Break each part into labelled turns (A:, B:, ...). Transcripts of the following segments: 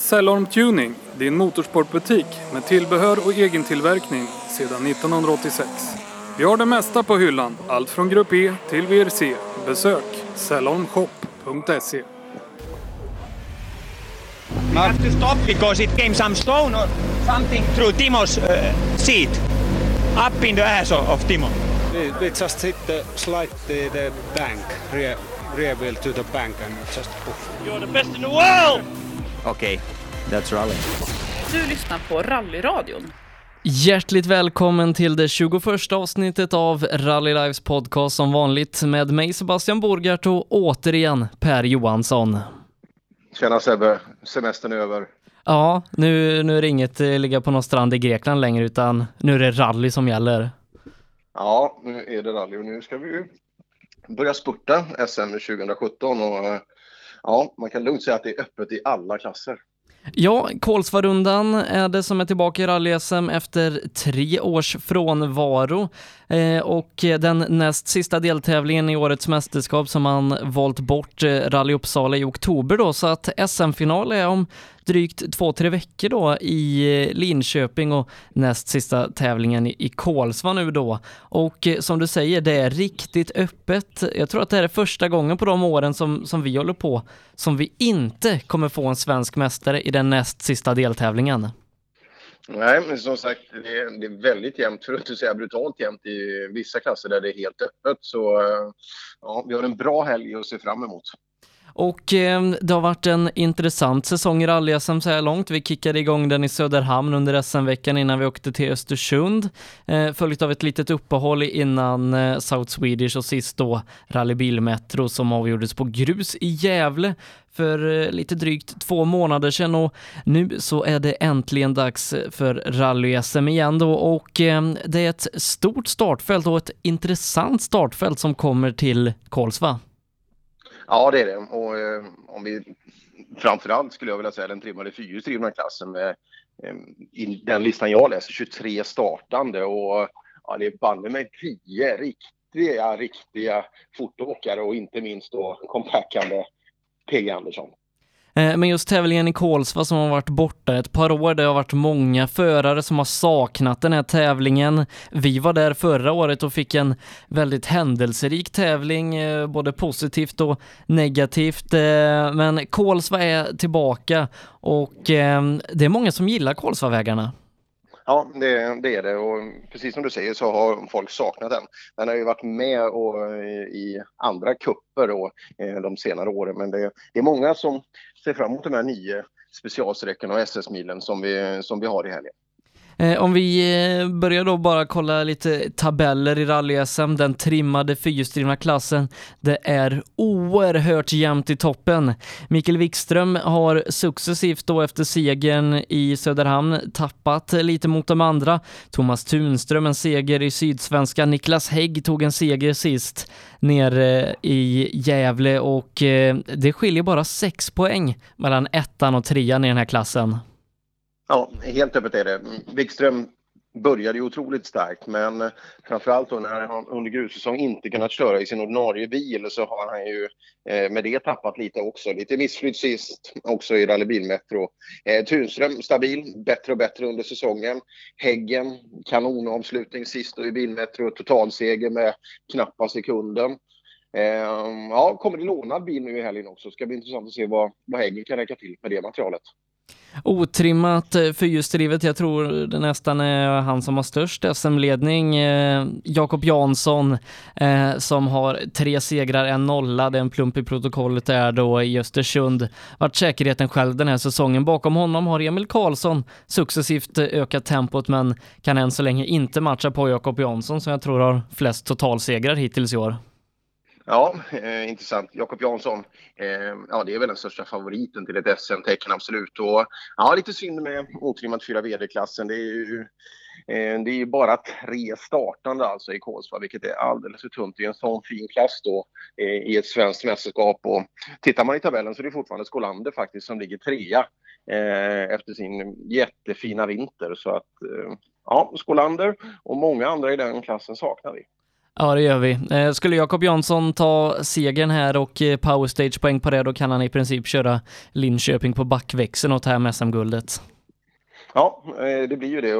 A: Cellorm Tuning, din motorsportbutik med tillbehör och egentillverkning sedan 1986. Vi har det mesta på hyllan, allt från Grupp E till VRC. Besök cellormshop.se.
B: You have to stop because it came some stone or something through Timo's uh, seat. Up in the ass of, of Timo.
C: We, we just hit the slide the, the bank, rear, rear wheel to the bank and just poof.
D: You're the best in the world!
B: Okay, that's rally.
E: Du lyssnar på Rallyradion.
F: Hjärtligt välkommen till det 21 avsnittet av Rally Lives podcast som vanligt med mig Sebastian Borgart och återigen Per Johansson.
G: Tjena Sebbe, semestern är över.
F: Ja, nu, nu är det inget eh, ligga på någon strand i Grekland längre utan nu är det rally som gäller.
G: Ja, nu är det rally och nu ska vi börja spurta SM 2017 och eh, ja, man kan lugnt säga att det är öppet i alla klasser.
F: Ja, Kolsvarundan är det som är tillbaka i rally-SM efter tre års frånvaro. Eh, och den näst sista deltävlingen i årets mästerskap som man valt bort, eh, Rally Uppsala i oktober då, så att SM-final är om drygt två, tre veckor då i eh, Linköping och näst sista tävlingen i, Kolsva nu då. Och eh, som du säger, det är riktigt öppet. Jag tror att det här är första gången på de åren som, som vi håller på som vi inte kommer få en svensk mästare i den näst sista deltävlingen.
G: Nej, men som sagt, det är, det är väldigt jämnt, för att inte säga brutalt jämnt i vissa klasser där det är helt öppet. Så eh, ja, vi har en bra helg att se fram emot.
F: Och eh, det har varit en intressant säsong i rally så här långt. Vi kickade igång den i Söderhamn under SM-veckan innan vi åkte till Östersund, eh, följt av ett litet uppehåll innan eh, South Swedish och sist då Rally Bilmetro som avgjordes på grus i Gävle för eh, lite drygt två månader sedan och nu så är det äntligen dags för rally-SM igen då och eh, det är ett stort startfält och ett intressant startfält som kommer till Kolsva.
G: Ja, det är det. Och eh, om vi framförallt skulle jag vilja säga den trimmade fyrhjulsdrivna klassen med eh, i den listan jag läser 23 startande och ja, det är banne mig 10 riktiga, riktiga fotåkare och inte minst då kompackande PG Andersson.
F: Eh, men just tävlingen i Kolsva som har varit borta ett par år, det har varit många förare som har saknat den här tävlingen. Vi var där förra året och fick en väldigt händelserik tävling, eh, både positivt och negativt. Eh, men Kolsva är tillbaka och det är många som gillar Kolsvavägarna.
G: Ja, det, det, är det och precis som du säger så har folk saknat den. Den har ju varit med och, eh, i andra kupper och, eh, de senare åren men det, det är många som ser fram emot de här nio specialsträckorna och SS-milen som vi, som vi har i helgen.
F: Eh, om vi eh, börjar då bara kolla lite tabeller i rally-SM, den trimmade fyrhjulsdrivna klassen. Det är oerhört jämnt i toppen. Mikael Wikström har successivt då efter segern i Söderhamn tappat lite mot de andra. Thomas Tunström en seger i Sydsvenska. Niklas Hägg tog en seger sist nere eh, i Gävle och eh, det skiljer bara sex poäng mellan ettan och trean i den här klassen.
G: Ja, helt öppet är det. Wikström började ju otroligt starkt men framförallt då när han under grussäsong inte kunnat köra i sin ordinarie bil så har han ju eh, med det tappat lite också. Lite missflytt sist också i rallybilmetro. Eh, Tunström stabil, bättre och bättre under säsongen. Häggen kanonavslutning sist då i Bilmetro, totalseger med knappa sekunden. Eh, ja, kommer det lånad bil nu i helgen också. Ska bli intressant att se vad, vad Häggen kan räcka till med det materialet.
F: Otrimmat eh, fyrhjulsdrivet, jag tror det nästan är han som har störst SM-ledning. Eh, Jakob Jansson eh, som har tre segrar, en nolla, det är en plump i protokollet där då i Östersund. Vart säkerheten själv den här säsongen. Bakom honom har Emil Karlsson successivt ökat tempot men kan än så länge inte matcha på Jakob Jansson som jag tror har flest totalsegrar hittills i år.
G: Ja, eh, intressant. Jakob Jansson, eh, ja det är väl den största favoriten till ett SM-tecken absolut. Och ja, lite synd med otrimmat fyra-VD-klassen. Det är ju eh, det är ju bara tre startande alltså i Kolsva, vilket är alldeles för tunt i en sån fin klass då eh, i ett svenskt mästerskap. Och tittar man i tabellen så är det fortfarande Skolander faktiskt som ligger trea eh, efter sin jättefina vinter. Så att eh, ja, Skolander och många andra i den klassen saknar vi.
F: Ja, det gör vi. Eh, skulle Jakob Jansson ta segern här och eh, powerstage-poäng på det, då kan han i princip köra Linköping på backväxeln och ta hem SM-guldet.
G: Ja, eh, det blir ju det.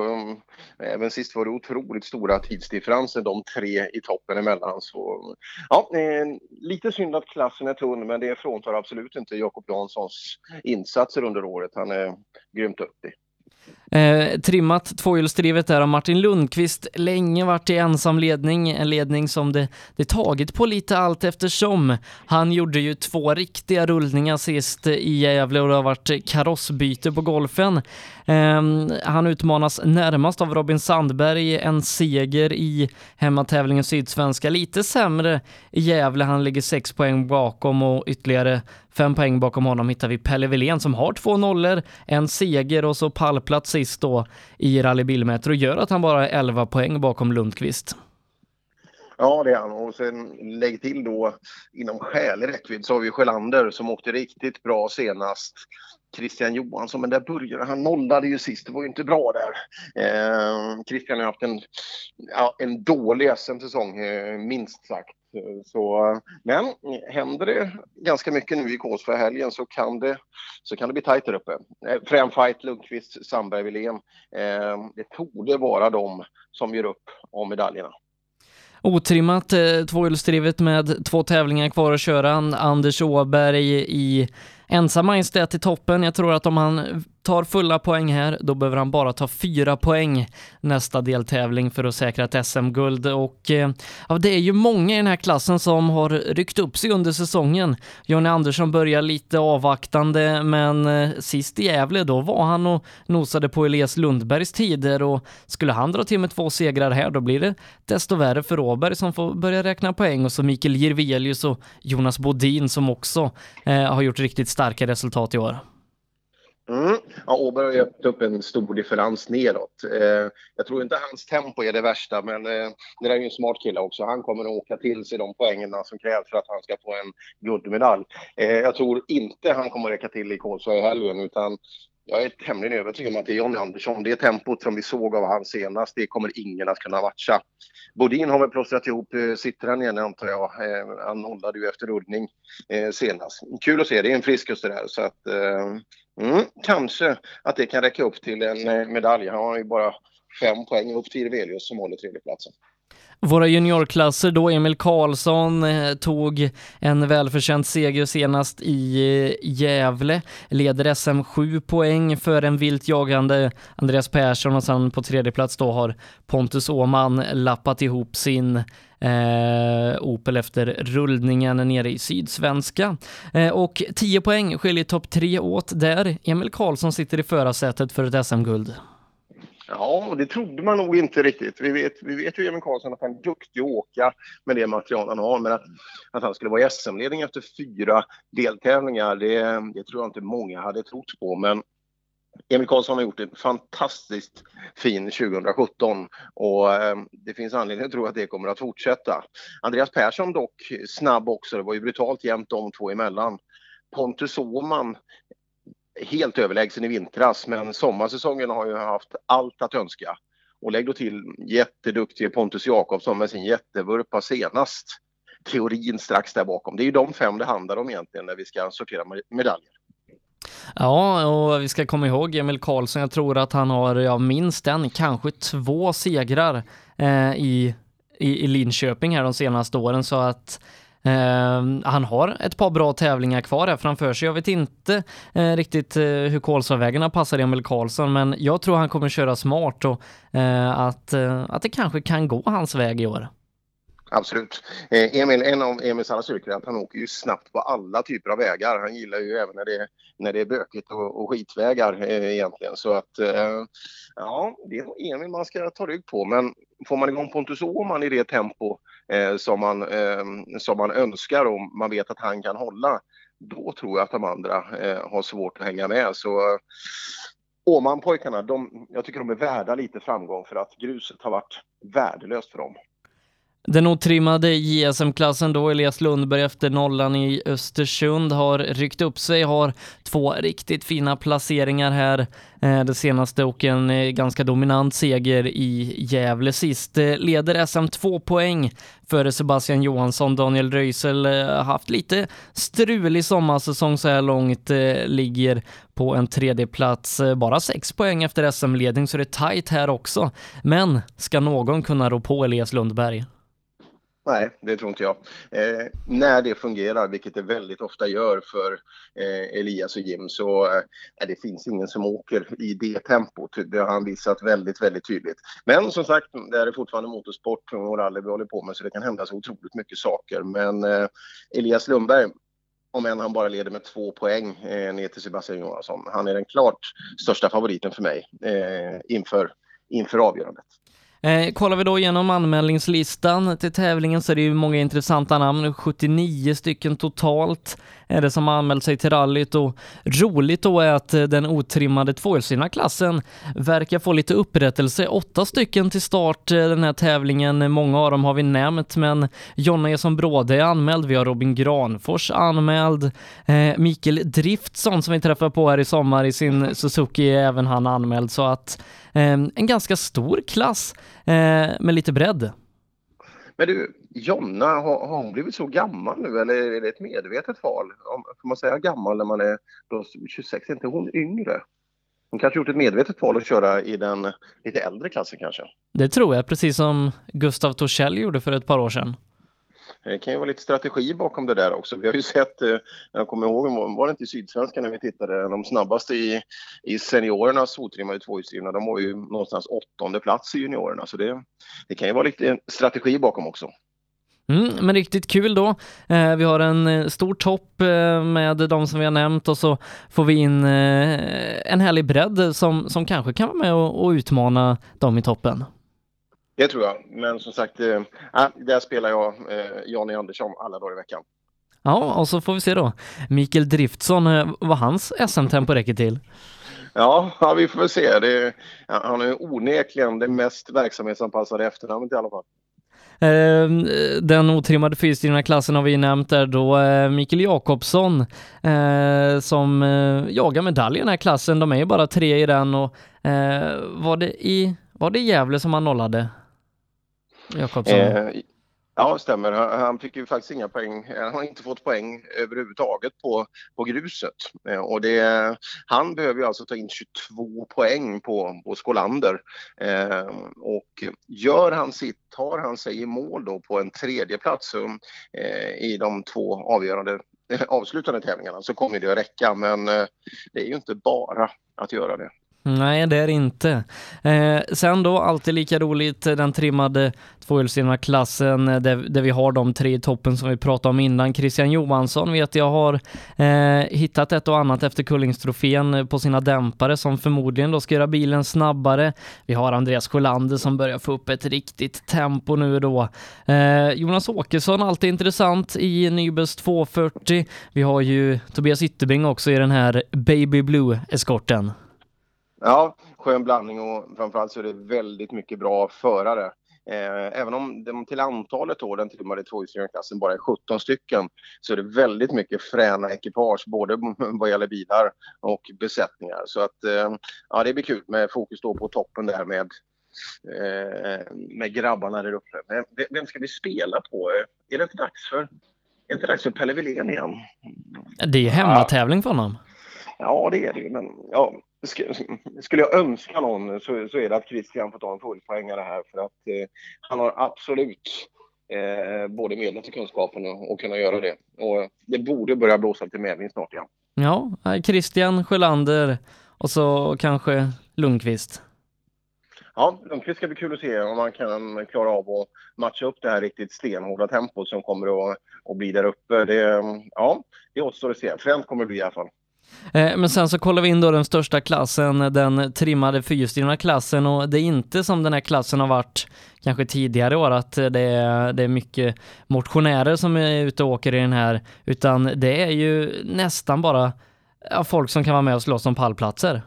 G: Även sist var det otroligt stora tidsdifferenser de tre i toppen emellan. Så, ja, lite synd att klassen är tunn, men det fråntar absolut inte Jakob Janssons insatser under året. Han är grymt duktig.
F: Eh, trimmat tvåhjulsdrivet där har Martin Lundqvist länge varit i ensam ledning, en ledning som det, det tagit på lite allt eftersom. Han gjorde ju två riktiga rullningar sist i Gävle och det har varit karossbyte på golfen. Eh, han utmanas närmast av Robin Sandberg, en seger i hemmatävlingen Sydsvenska. Lite sämre i Gävle, han ligger sex poäng bakom och ytterligare fem poäng bakom honom hittar vi Pelle Wilén som har två nollor, en seger och så pallplats sist då i Rally och gör att han bara är 11 poäng bakom Lundqvist.
G: Ja, det är han. Och sen lägg till då inom skälig räckvidd så har vi Sjölander som åkte riktigt bra senast. Christian Johansson, men där började han nollade ju sist. Det var ju inte bra där. Eh, Christian har haft en, ja, en dålig SM-säsong, eh, minst sagt. Så, men händer det ganska mycket nu i Kolsva helgen så kan det, så kan det bli tajt där uppe. Eh, fight, Lundqvist, Sandberg, Wilén. Eh, det torde vara de som gör upp om medaljerna.
F: Otrimmat eh, tvåhjulsdrivet med två tävlingar kvar att köra. Anders Åberg i ensamma i till toppen. Jag tror att om han tar fulla poäng här, då behöver han bara ta fyra poäng nästa deltävling för att säkra ett SM-guld. Och eh, ja, det är ju många i den här klassen som har ryckt upp sig under säsongen. Jonny Andersson börjar lite avvaktande, men eh, sist i Gävle, då var han och nosade på Elias Lundbergs tider och skulle han dra till med två segrar här, då blir det desto värre för Åberg som får börja räkna poäng och så Mikael Jirvelius och Jonas Bodin som också eh, har gjort riktigt starka resultat i år.
G: Mm. Ja, Åberg har gett upp en stor differens neråt. Eh, jag tror inte hans tempo är det värsta, men eh, det är ju en smart kille också. Han kommer att åka till sig de poängerna som krävs för att han ska få en guldmedalj. Eh, jag tror inte han kommer att räcka till i Kolsva i helgen, utan jag är tämligen övertygad om att det är Johnny Andersson. Det tempot som vi såg av han senast, det kommer ingen att kunna matcha. Bodin har väl plåstrat ihop eh, sittran igen antar jag. Eh, han nollade ju efter rullning eh, senast. Kul att se, det är en friskus det där. Så att, mm, kanske att det kan räcka upp till en eh, medalj. Han har ju bara fem poäng upp till Irvelius som håller tredjeplatsen.
F: Våra juniorklasser då, Emil Karlsson eh, tog en välförtjänt seger senast i eh, Gävle, leder SM 7 poäng för en vilt jagande Andreas Persson och sen på tredje plats då har Pontus Åman lappat ihop sin eh, Opel efter rullningen nere i Sydsvenska. Eh, och 10 poäng skiljer topp tre åt där. Emil Karlsson sitter i förarsätet för ett SM-guld.
G: Ja, det trodde man nog inte riktigt. Vi vet, vi vet ju Emil Karlsson att han är duktig att åka med det material han har, men att, att han skulle vara i SM-ledning efter fyra deltävlingar, det, det tror jag inte många hade trott på. Men Emil Karlsson har gjort en fantastiskt fin 2017 och eh, det finns anledning att tro att det kommer att fortsätta. Andreas Persson dock snabb också, det var ju brutalt jämnt de två emellan. Pontus Åhman helt överlägsen i vintras, men sommarsäsongen har ju haft allt att önska. Och lägg då till jätteduktig Pontus Jakobsson med sin jättevurpa senast. Teorin strax där bakom. Det är ju de fem det handlar om egentligen när vi ska sortera medaljer.
F: Ja, och vi ska komma ihåg Emil Karlsson. Jag tror att han har ja, minst en, kanske två segrar eh, i, i, i Linköping här de senaste åren, så att Uh, han har ett par bra tävlingar kvar här framför sig. Jag vet inte uh, riktigt uh, hur Kolsvavägarna passar Emil Karlsson, men jag tror han kommer köra smart och eh, att, att det kanske kan gå hans väg i år.
G: Absolut. Eh, Emil, en av Emils alla styrkor är att han åker ju snabbt på alla typer av vägar. Han gillar ju även när det, när det är bökigt och, och skitvägar eh, egentligen. Så att eh, ja, det är Emil man ska ta rygg på. Men får man igång Pontus Åhman i det tempo eh, som, man, eh, som man önskar och man vet att han kan hålla, då tror jag att de andra eh, har svårt att hänga med. Så Åhman-pojkarna, de, jag tycker de är värda lite framgång för att gruset har varit värdelöst för dem.
F: Den otrimmade JSM-klassen då, Elias Lundberg efter nollan i Östersund, har ryckt upp sig, har två riktigt fina placeringar här. Eh, det senaste och en eh, ganska dominant seger i Gävle sist. Eh, leder SM två poäng före Sebastian Johansson. Daniel Röisel har haft lite strulig sommarsäsong så här långt, ligger på en tredje plats. Bara sex poäng efter SM-ledning så det är tajt här också. Men ska någon kunna rå på Elias Lundberg?
G: Nej, det tror inte jag. Eh, när det fungerar, vilket det väldigt ofta gör för eh, Elias och Jim, så eh, det finns ingen som åker i det tempot. Det har han visat väldigt, väldigt tydligt. Men som sagt, det är fortfarande motorsport och rally vi håller på med, så det kan hända så otroligt mycket saker. Men eh, Elias Lundberg, om än han bara leder med två poäng eh, ner till Sebastian Johansson, han är den klart största favoriten för mig eh, inför, inför avgörandet.
F: Eh, kollar vi då igenom anmälningslistan till tävlingen så är det ju många intressanta namn, 79 stycken totalt är det som har anmält sig till rallyt och roligt då är att eh, den otrimmade tvåhjulsdrivna klassen verkar få lite upprättelse. Åtta stycken till start eh, den här tävlingen. Många av dem har vi nämnt, men Jonna Eson Bråde är anmäld. Vi har Robin Granfors anmäld. Eh, Mikael Driftsson som vi träffade på här i sommar i sin Suzuki är även han anmäld, så att eh, en ganska stor klass eh, med lite bredd.
G: Men du, Jonna, har, har hon blivit så gammal nu eller är det ett medvetet val? Får man säga gammal när man är 26? Är inte hon yngre? Hon kanske gjort ett medvetet val att köra i den lite äldre klassen kanske?
F: Det tror jag, precis som Gustav Torssell gjorde för ett par år sedan.
G: Det kan ju vara lite strategi bakom det där också. Vi har ju sett, eh, jag kommer ihåg, var det inte i Sydsvenskan när vi tittade, de snabbaste i, i seniorernas otrimmade tvåhjulsdrivna, de var ju någonstans åttonde plats i juniorerna. Så det, det kan ju vara lite strategi bakom också.
F: Mm, men riktigt kul då. Eh, vi har en eh, stor topp eh, med de som vi har nämnt och så får vi in eh, en härlig bredd som, som kanske kan vara med och, och utmana dem i toppen.
G: Det tror jag, men som sagt, eh, där spelar jag eh, Jonny Andersson alla dagar i veckan.
F: Ja, och så får vi se då. Mikael Driftsson, eh, vad hans SM-tempo räcker till.
G: Ja, ja, vi får se. Det, han är onekligen det mest verksamhetsanpassade efternamnet i alla fall.
F: Ehm, den otrimmade fyrhjulsdrivna klassen har vi nämnt där då eh, Mikael Jakobsson eh, som jagar medalj i den här klassen. De är ju bara tre i den och var det i var det Gävle som han nollade? Jakobsson? Eh,
G: ja, stämmer. Han, han fick ju faktiskt inga poäng. Eh, han har inte fått poäng överhuvudtaget på, på gruset. Eh, och det, han behöver ju alltså ta in 22 poäng på, på Skolander. Eh, och gör han sitt, tar han sig i mål då på en tredje plats eh, i de två avgörande eh, avslutande tävlingarna så kommer det att räcka. Men eh, det är ju inte bara att göra det.
F: Nej, det är det inte. Eh, sen då, alltid lika roligt, eh, den trimmade tvåhjulsdrivna klassen eh, där, där, vi har de tre i toppen som vi pratade om innan. Christian Johansson vet jag har eh, hittat ett och annat efter Kullingstrofén eh, på sina dämpare som förmodligen då ska göra bilen snabbare. Vi har Andreas Sjölander som börjar få upp ett riktigt tempo nu då. Eh, Jonas Åkesson, alltid intressant i Nybes 240. Vi har ju Tobias Ytterbring också i den här Baby Blue-eskorten.
G: Ja, skön blandning och framförallt så är det väldigt mycket bra förare. Eh, även om de till antalet då, den trimmade tvåhjulsklassen bara är 17 stycken så är det väldigt mycket fräna ekipage både vad gäller bilar och besättningar. Så att eh, ja, det blir kul med fokus då på toppen där med, eh, med grabbarna där uppe. Men vem ska vi spela på? Är det inte dags för, är det inte dags för Pelle Wilén igen?
F: Det är ju hemmatävling för honom.
G: Ja, det är det ju, men ja, skulle jag önska någon så, så är det att Christian får ta en fullpoängare här för att eh, han har absolut eh, både medlen till kunskapen och, och kunna göra det. Och det borde börja blåsa lite medvind snart igen.
F: Ja, Christian Sjölander och så kanske Lundqvist.
G: Ja, Lundqvist ska bli kul att se om man kan klara av att matcha upp det här riktigt stenhårda tempot som kommer att, att bli där uppe. Det, ja, det återstår att se. Fränt kommer det bli i alla fall.
F: Eh, men sen så kollar vi in då den största klassen, den trimmade fyrhjulsdrivna klassen och det är inte som den här klassen har varit kanske tidigare år att det är, det är mycket motionärer som är ute och åker i den här utan det är ju nästan bara folk som kan vara med och slåss om pallplatser.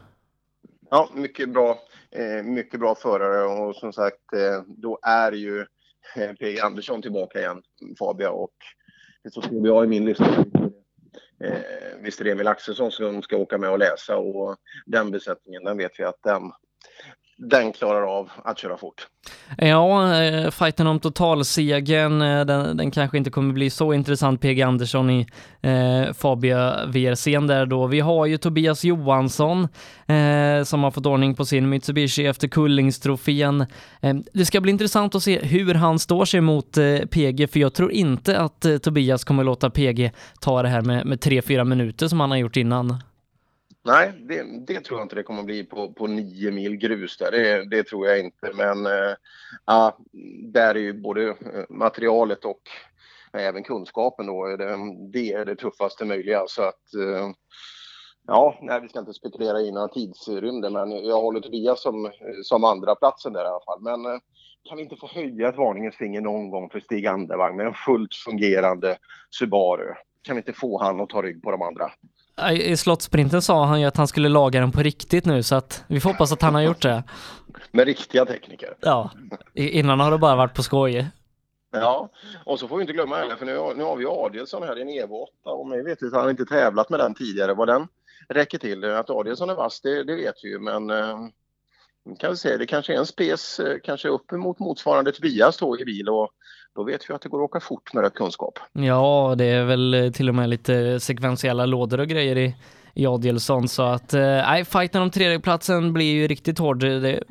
G: Ja, mycket bra, eh, mycket bra förare och som sagt eh, då är ju P. Andersson tillbaka igen, Fabia. Och så skriver jag i min lista. Eh, visst är det Emil Axelsson som ska åka med och läsa och den besättningen, den vet vi att den den klarar av att köra fort.
F: Ja, eh, fighten om totalsegern, eh, den, den kanske inte kommer bli så intressant, PG Andersson i eh, Fabia vrc där då. Vi har ju Tobias Johansson eh, som har fått ordning på sin Mitsubishi efter Kullingstrofén. Eh, det ska bli intressant att se hur han står sig mot eh, PG, för jag tror inte att eh, Tobias kommer låta PG ta det här med, med 3-4 minuter som han har gjort innan.
G: Nej, det, det, tror jag inte det kommer att bli på, på nio mil grus där. Det, det tror jag inte. Men äh, ja, där är ju både eh, materialet och även kunskapen då, det, det är det tuffaste möjliga. Så att äh, ja, nej, vi ska inte spekulera i några tidsrymder, men jag håller Tobias som, som andra platsen där i alla fall. Men äh, kan vi inte få höja ett varningens finger någon gång för Stig Andervang med en fullt fungerande Subaru? Kan vi inte få han att ta rygg på de andra?
F: I slottsprinten sa han ju att han skulle laga den på riktigt nu så att vi får hoppas att han har gjort det.
G: Med riktiga tekniker.
F: Ja, innan har det bara varit på skoj.
G: Ja, och så får vi inte glömma heller för nu, nu har vi Adielsson här i en Evo 8 och mig vet att han inte tävlat med den tidigare. Vad den räcker till. Att Adielsson är vass det, det vet vi ju men eh, kan vi säga, det kanske är en spes, eh, kanske uppemot motsvarande Tobias då i bil och då vet vi att det går att åka fort med rätt kunskap.
F: Ja, det är väl till och med lite sekventiella lådor och grejer i Adielsson så att eh, nej, eh, fighten om tredjeplatsen blir ju riktigt hård.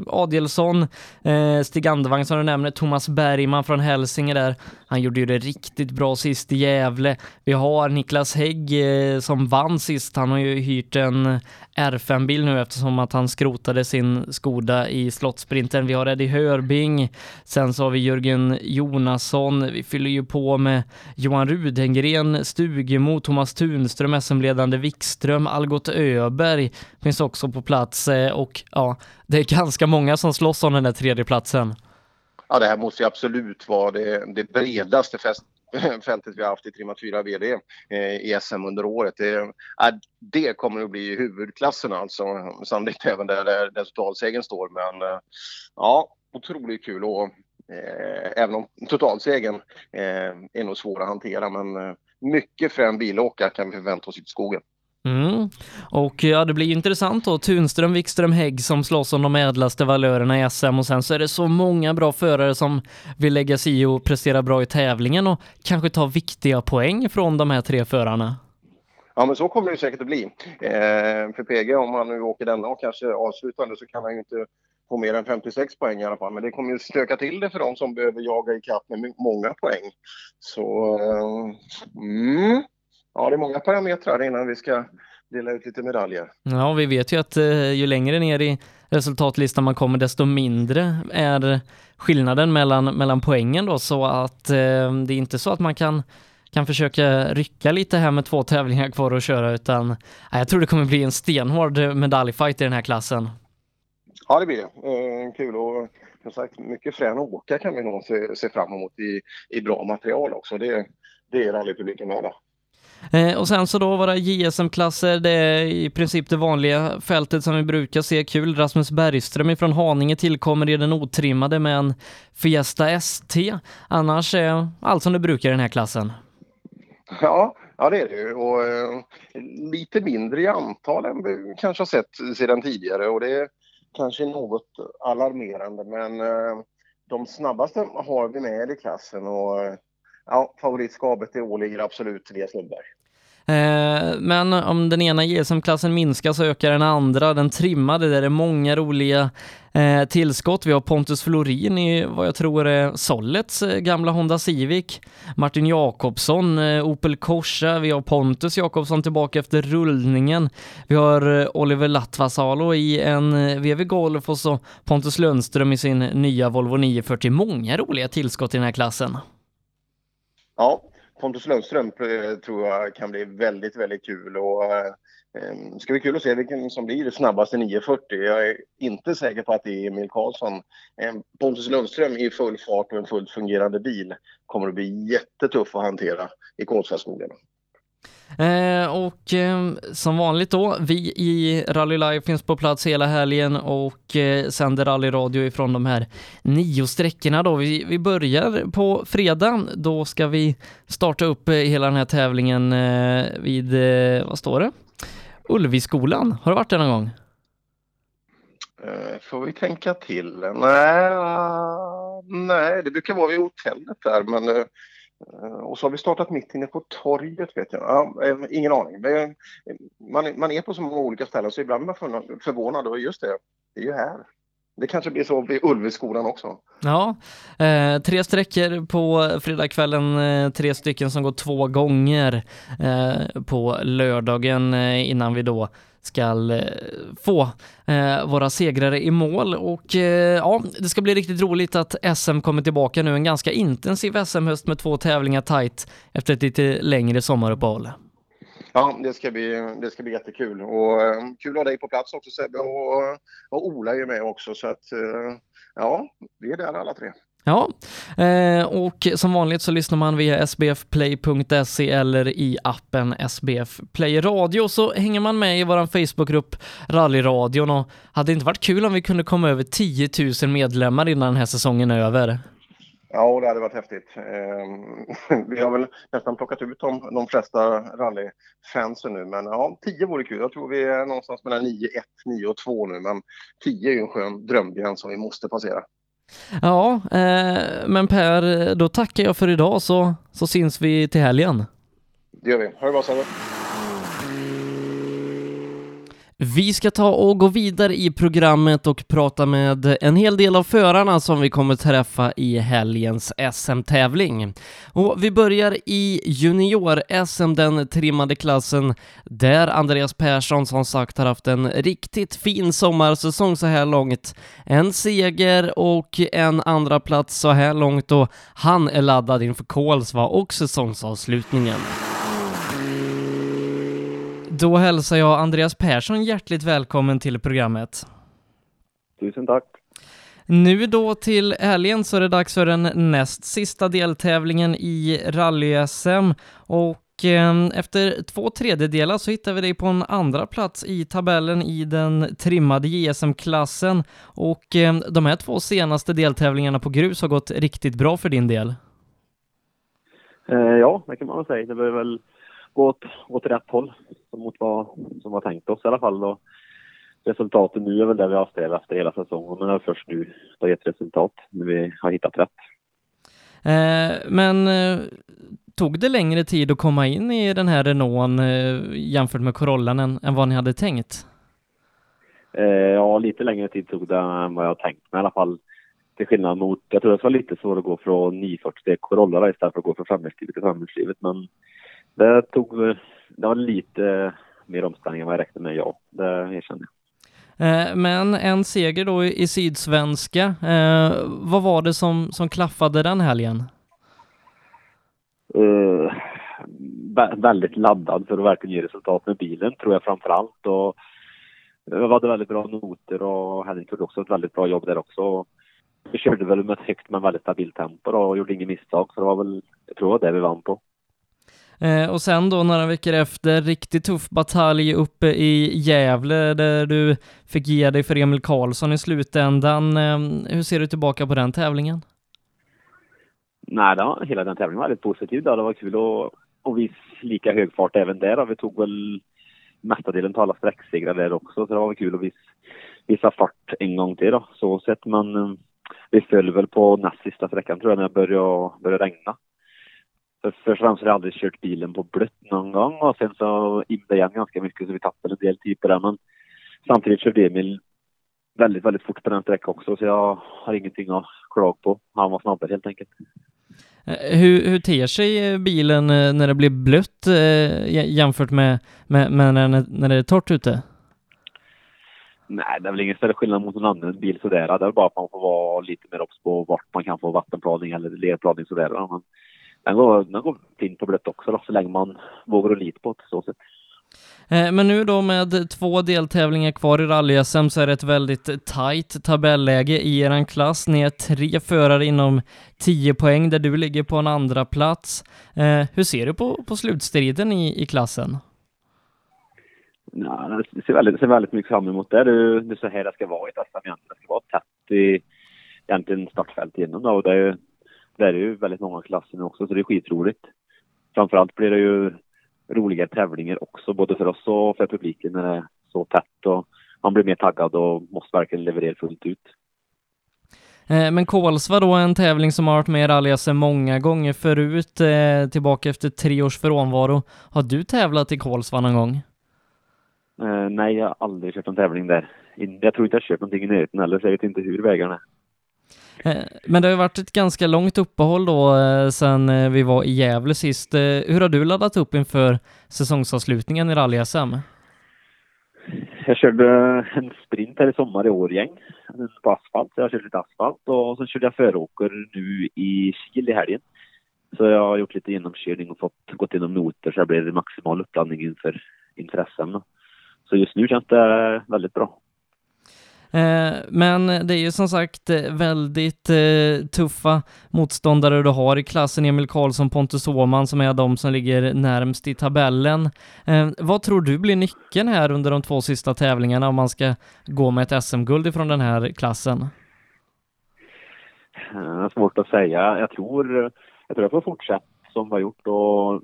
F: Adielsson, eh, Stig Andevang som du nämner, Thomas Bergman från Hälsinge där. Han gjorde ju det riktigt bra sist i Gävle. Vi har Niklas Hägg eh, som vann sist. Han har ju hyrt en R5-bil nu eftersom att han skrotade sin Skoda i slottsprinten. Vi har Eddie Hörbing, sen så har vi Jörgen Jonasson. Vi fyller ju på med Johan Rudengren, Stugemo, Thomas Tunström, SM-ledande Wikström, Algot Öberg finns också på plats eh, och ja, det är ganska många som slåss om den där tredjeplatsen.
G: Ja, det här måste ju absolut vara det, det bredaste fest, fältet vi har haft i Trimma 4 VD eh, i SM under året. Det, äh, det kommer att bli huvudklassen alltså, sannolikt även där, där, där totalsegern står. Men eh, ja, otroligt kul och eh, även om totalsegern eh, är nog svår att hantera men mycket frän bilåkare kan vi förvänta oss i skogen.
F: Mm. Och ja, det blir ju intressant då. Tunström, Wikström, Hägg som slåss om de ädlaste valörerna i SM och sen så är det så många bra förare som vill lägga sig i och prestera bra i tävlingen och kanske ta viktiga poäng från de här tre förarna.
G: Ja, men så kommer det säkert att bli. Eh, för PG, om han nu åker denna och kanske avslutande så kan han ju inte få mer än 56 poäng i alla fall. Men det kommer ju stöka till det för de som behöver jaga i kapp med många poäng. Så, eh, mm. Ja, det är många parametrar innan vi ska dela ut lite medaljer.
F: Ja, vi vet ju att eh, ju längre ner i resultatlistan man kommer, desto mindre är skillnaden mellan, mellan poängen då, så att eh, det är inte så att man kan kan försöka rycka lite här med två tävlingar kvar att köra utan ja, jag tror det kommer bli en stenhård medaljfight i den här klassen.
G: Ja, det blir det. Eh, kul och som sagt mycket frän att åka kan vi nog se, se fram emot i, i bra material också. Det, det är rallypubliken värda.
F: Eh, och sen så då våra JSM-klasser, det är i princip det vanliga fältet som vi brukar se. Kul, Rasmus Bergström ifrån Haninge tillkommer i den otrimmade med en Fiesta ST. Annars är allt som det brukar i den här klassen.
G: Ja, ja det är det ju. Och eh, lite mindre i antal än vi kanske har sett sedan tidigare och det är kanske något alarmerande men eh, de snabbaste har vi med i klassen och eh, ja, favoritskapet det åligger absolut Elias Lundberg.
F: Eh, men om den ena GSM-klassen minskar så ökar den andra, den trimmade, där är många roliga eh, tillskott. Vi har Pontus Florin i vad jag tror är Sollets eh, gamla Honda Civic. Martin Jakobsson, eh, Opel Corsa. Vi har Pontus Jakobsson tillbaka efter rullningen. Vi har eh, Oliver Latvasalo i en eh, VW Golf och så Pontus Lundström i sin nya Volvo 940. Många roliga tillskott i den här klassen.
G: Ja, Pontus Lundström eh, tror jag kan bli väldigt, väldigt kul. Och, eh, det ska bli kul att se vilken som blir det snabbaste 940. Jag är inte säker på att det är Emil Karlsson. Eh, Pontus Lundström i full fart och en fullt fungerande bil kommer att bli jättetuff att hantera i Kolsvaskogen.
F: Eh, och eh, som vanligt då, vi i Rally Live finns på plats hela helgen och eh, sänder rallyradio ifrån de här nio sträckorna då. Vi, vi börjar på fredag, då ska vi starta upp eh, hela den här tävlingen eh, vid, eh, vad står det? Ulviskolan. Har du varit där någon gång?
G: Eh, Får vi tänka till? Nej, ah, nej, det brukar vara vid hotellet där, men eh, Eh, och så har vi startat mitt inne på torget vet jag. Ja, eh, ingen aning. Man, man är på så många olika ställen så ibland blir man förvånad- och just det, det är ju här. Det kanske blir så vid Ulveskolan också.
F: Ja, eh, tre sträckor på fredagskvällen, eh, tre stycken som går två gånger eh, på lördagen eh, innan vi då ska eh, få eh, våra segrare i mål och eh, ja, det ska bli riktigt roligt att SM kommer tillbaka nu, en ganska intensiv SM-höst med två tävlingar tajt efter ett lite längre sommaruppehåll.
G: Ja, det ska bli, det ska bli jättekul. Och eh, kul att ha dig på plats också Sebbe och, och Ola är ju med också så att eh, ja, vi är där alla tre.
F: Ja, eh, och som vanligt så lyssnar man via sbfplay.se eller i appen SBF Play Radio så hänger man med i vår Facebookgrupp Rallyradion och hade det inte varit kul om vi kunde komma över 10 000 medlemmar innan den här säsongen är över?
G: Ja, det hade varit häftigt. Eh, vi har väl nästan plockat ut de, de flesta rallyfansen nu, men ja, 10 vore kul. Jag tror vi är någonstans mellan 9, 1, 9 och 2 nu, men 10 är ju en skön drömgräns som vi måste passera.
F: Ja, eh, men Per, då tackar jag för idag så, så syns vi till helgen.
G: Det gör vi. Ha det bra Sebbe.
F: Vi ska ta och gå vidare i programmet och prata med en hel del av förarna som vi kommer träffa i helgens SM-tävling. Och vi börjar i junior-SM, den trimmade klassen, där Andreas Persson som sagt har haft en riktigt fin sommarsäsong så här långt. En seger och en andra plats så här långt och han är laddad inför Kolsva och säsongsavslutningen. Då hälsar jag Andreas Persson hjärtligt välkommen till programmet.
D: Tusen tack.
F: Nu då till helgen så är det dags för den näst sista deltävlingen i rally-SM och eh, efter två tredjedelar så hittar vi dig på en andra plats i tabellen i den trimmade JSM-klassen och eh, de här två senaste deltävlingarna på grus har gått riktigt bra för din del.
D: Eh, ja, det kan man väl säga. Det bör väl gå åt, åt rätt håll mot vad som var tänkt oss i alla fall. Och resultatet nu är väl det vi har strävat efter hela säsongen, men det är först nu det har gett resultat när vi har hittat rätt.
F: Eh, men eh, tog det längre tid att komma in i den här Renaulten eh, jämfört med Corollan än, än vad ni hade tänkt?
D: Eh, ja, lite längre tid tog det än vad jag tänkt mig i alla fall. Till skillnad mot, jag tror det var lite svårt att gå från 940 till Corolla istället för att gå från framhjulsdrivet till framhjulsdrivet. Men det tog, det var lite mer omställning än vad jag räknade med, ja. Det erkänner jag.
F: Eh, Men en seger då i Sydsvenska. Eh, vad var det som, som klaffade den helgen?
D: Uh, vä- väldigt laddad för att verkligen ge resultat med bilen, tror jag framför allt. Och vi hade väldigt bra noter och Henrik gjorde också ett väldigt bra jobb där också. Vi körde väl med ett högt men väldigt stabilt tempo då och gjorde inget misstag. Så det var väl, jag tror det vi vann på.
F: Eh, och sen då några veckor efter, riktigt tuff batalj uppe i Gävle där du fick ge dig för Emil Karlsson i slutändan. Eh, hur ser du tillbaka på den tävlingen?
D: Nej, då, hela den tävlingen var väldigt positiv. Då. Det var kul att, visa lika hög fart även där. Då. vi tog väl mestadelen tala alla sträcksegrar där också. Så det var väl kul att visa, visa fart en gång till då. Så sett. Men eh, vi föll väl på näst sista sträckan tror jag när det började, började regna. För först och främst har jag aldrig kört bilen på blött någon gång och sen så imde igen ganska mycket så vi tappade en del tid på det. Men samtidigt körde Emil väldigt, väldigt fort på den sträckan också så jag har ingenting att klaga på. Han var snabbare helt enkelt.
F: Eh, Hur, hur ter sig eh, bilen eh, när det blir blött jä- jämfört med, med, med när, när det är torrt ute?
D: Nej, det är väl ingen större skillnad mot någon annan bil sådär. Det är väl bara att man får vara lite mer obs på vart man kan få vattenplaning eller lerplaning sådär. Men den går, den går fint på blött också då, så länge man vågar att lita på det så sätt.
F: Eh, Men nu då med två deltävlingar kvar i rally-SM så är det ett väldigt tajt tabelläge i eran klass. Ni är tre förare inom 10 poäng där du ligger på en andra plats. Eh, hur ser du på, på slutstriden i, i klassen?
D: Ja, jag ser väldigt, ser väldigt mycket fram emot det. Det är, det är så här det ska vara i ett SM. Det ska vara tätt i egentligen startfält igenom då. Och det är det är ju väldigt många klasser nu också så det är skitroligt. Framförallt blir det ju roliga tävlingar också både för oss och för publiken när det är så tätt och man blir mer taggad och måste verkligen leverera fullt ut.
F: Eh, Men Kolsva då, en tävling som har varit med i rally många gånger förut, eh, tillbaka efter tre års frånvaro. Har du tävlat i Kolsva någon gång?
D: Eh, nej, jag har aldrig kört en tävling där. Jag tror inte jag kört någonting i närheten heller så jag vet inte hur vägarna är.
F: Eh, men det har ju varit ett ganska långt uppehåll då eh, sen eh, vi var i Gävle sist. Hur har du laddat upp inför säsongsavslutningen i rally-SM?
D: Jag körde en sprint här i sommar i Årgäng på asfalt. Så jag har kört lite asfalt och så körde jag föråker nu i Kil i helgen. Så jag har gjort lite genomkörning och fått gått igenom noter så det blir maximal uppladdning inför, inför SM. Så just nu känns det väldigt bra.
F: Eh, men det är ju som sagt eh, väldigt eh, tuffa motståndare du har i klassen. Emil Karlsson, Pontus Åhman som är de som ligger närmst i tabellen. Vad tror du blir nyckeln här under de två sista tävlingarna om man ska gå med ett SM-guld ifrån den här klassen?
D: Det är svårt att säga. Jag tror jag, tror jag får fortsätta som vi har gjort och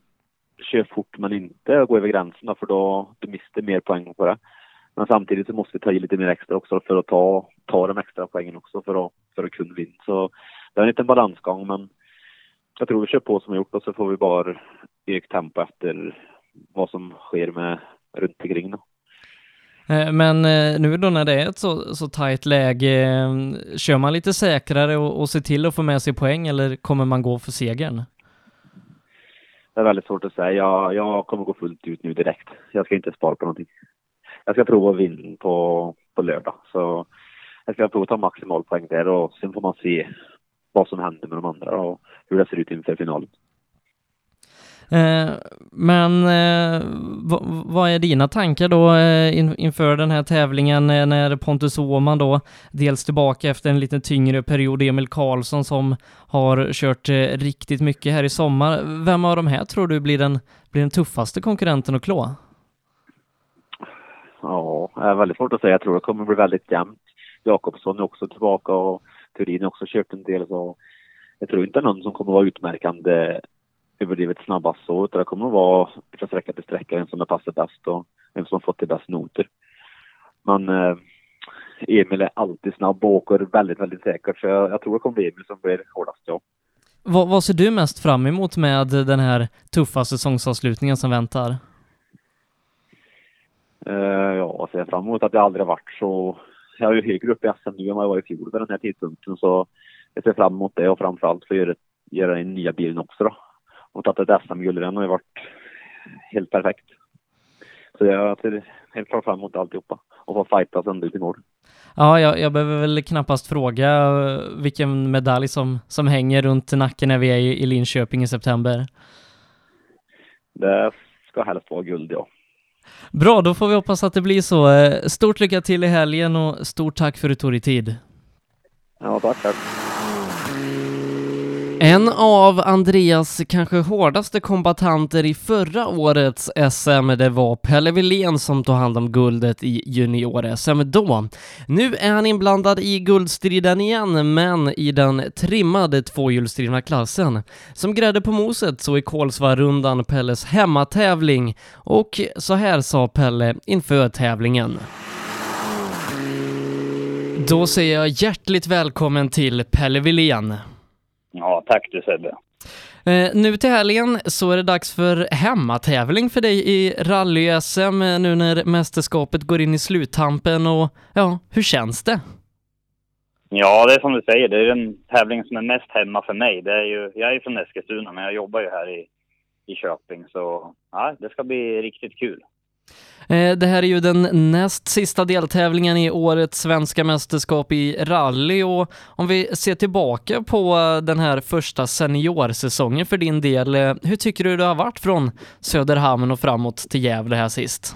D: köra fort men inte gå över gränsen för då du mister mer poäng på det. Men samtidigt så måste vi ta i lite mer extra också för att ta, ta de extra poängen också för att, för att kunna vinna. Så det är en liten balansgång men jag tror vi kör på som vi gjort och så får vi bara öka tempo efter vad som sker med runt omkring då.
F: Eh, Men eh, nu då när det är ett så, så tajt läge, eh, kör man lite säkrare och, och ser till att få med sig poäng eller kommer man gå för segern?
D: Det är väldigt svårt att säga. Jag, jag kommer gå fullt ut nu direkt. Jag ska inte spara på någonting. Jag ska prova att vinna på, på lördag. Så jag ska prova att ta maximal poäng där och sen får man se vad som händer med de andra och hur det ser ut inför finalen.
F: Eh, Men eh, vad, är dina tankar då eh, in, inför den här tävlingen eh, när Pontus Åhman då dels tillbaka efter en lite tyngre period, Emil Karlsson som har kört eh, riktigt mycket här i sommar. Vem av de här tror du blir den, blir den tuffaste konkurrenten att klå?
D: Ja, det är väldigt svårt att säga. Jag tror det kommer bli väldigt jämnt. Jakobsson är också tillbaka och Turin har också kört en del. Så jag tror inte någon som kommer vara utmärkande överdrivet snabbast så, utan det kommer att vara från sträcka till sträcka, vem som är passar bäst och vem som har fått de bäst noter. Men eh, Emil är alltid snabb och åker väldigt, väldigt säkert, så jag, jag tror det kommer bli Emil som blir hårdast, ja.
F: Vad, vad ser du mest fram emot med den här tuffa säsongsavslutningen som väntar?
D: Eh, ja, ser fram emot att det aldrig har varit så... Jag är ju högre upp i SM nu än vad jag var i fjol vid den här tidpunkten, så jag ser fram emot det och framförallt för att göra, göra den nya bilen också då. Och tagit ett SM-guld den har ju varit helt perfekt. Så jag ser helt klart fram emot alltihopa och få fightas ända ut i mål.
F: Ja, jag, jag behöver väl knappast fråga eh, vilken medalj som, som hänger runt nacken när vi är i, i Linköping i september.
D: Det ska helst vara guld, ja.
F: Bra, då får vi hoppas att det blir så. Eh, stort lycka till i helgen och stort tack för att du tog dig tid.
D: Ja, tack, tack.
F: En av Andreas kanske hårdaste kombatanter i förra årets SM, det var Pelle Wilén som tog hand om guldet i junior-SM då. Nu är han inblandad i guldstriden igen, men i den trimmade tvåhjulsdrivna klassen. Som grädde på moset så är Kolsva-rundan Pelles hemmatävling och så här sa Pelle inför tävlingen. Då säger jag hjärtligt välkommen till Pelle Wilén.
H: Ja, tack du Sebbe.
F: Eh, nu till helgen så är det dags för hemmatävling för dig i rally-SM eh, nu när mästerskapet går in i sluttampen och ja, hur känns det?
H: Ja, det är som du säger, det är den tävling som är mest hemma för mig. Det är ju, jag är från Eskilstuna, men jag jobbar ju här i, i Köping, så ja, det ska bli riktigt kul.
F: Eh, det här är ju den näst sista deltävlingen i årets svenska mästerskap i rally och om vi ser tillbaka på den här första seniorsäsongen för din del, eh, hur tycker du det har varit från Söderhamn och framåt till Gävle här sist?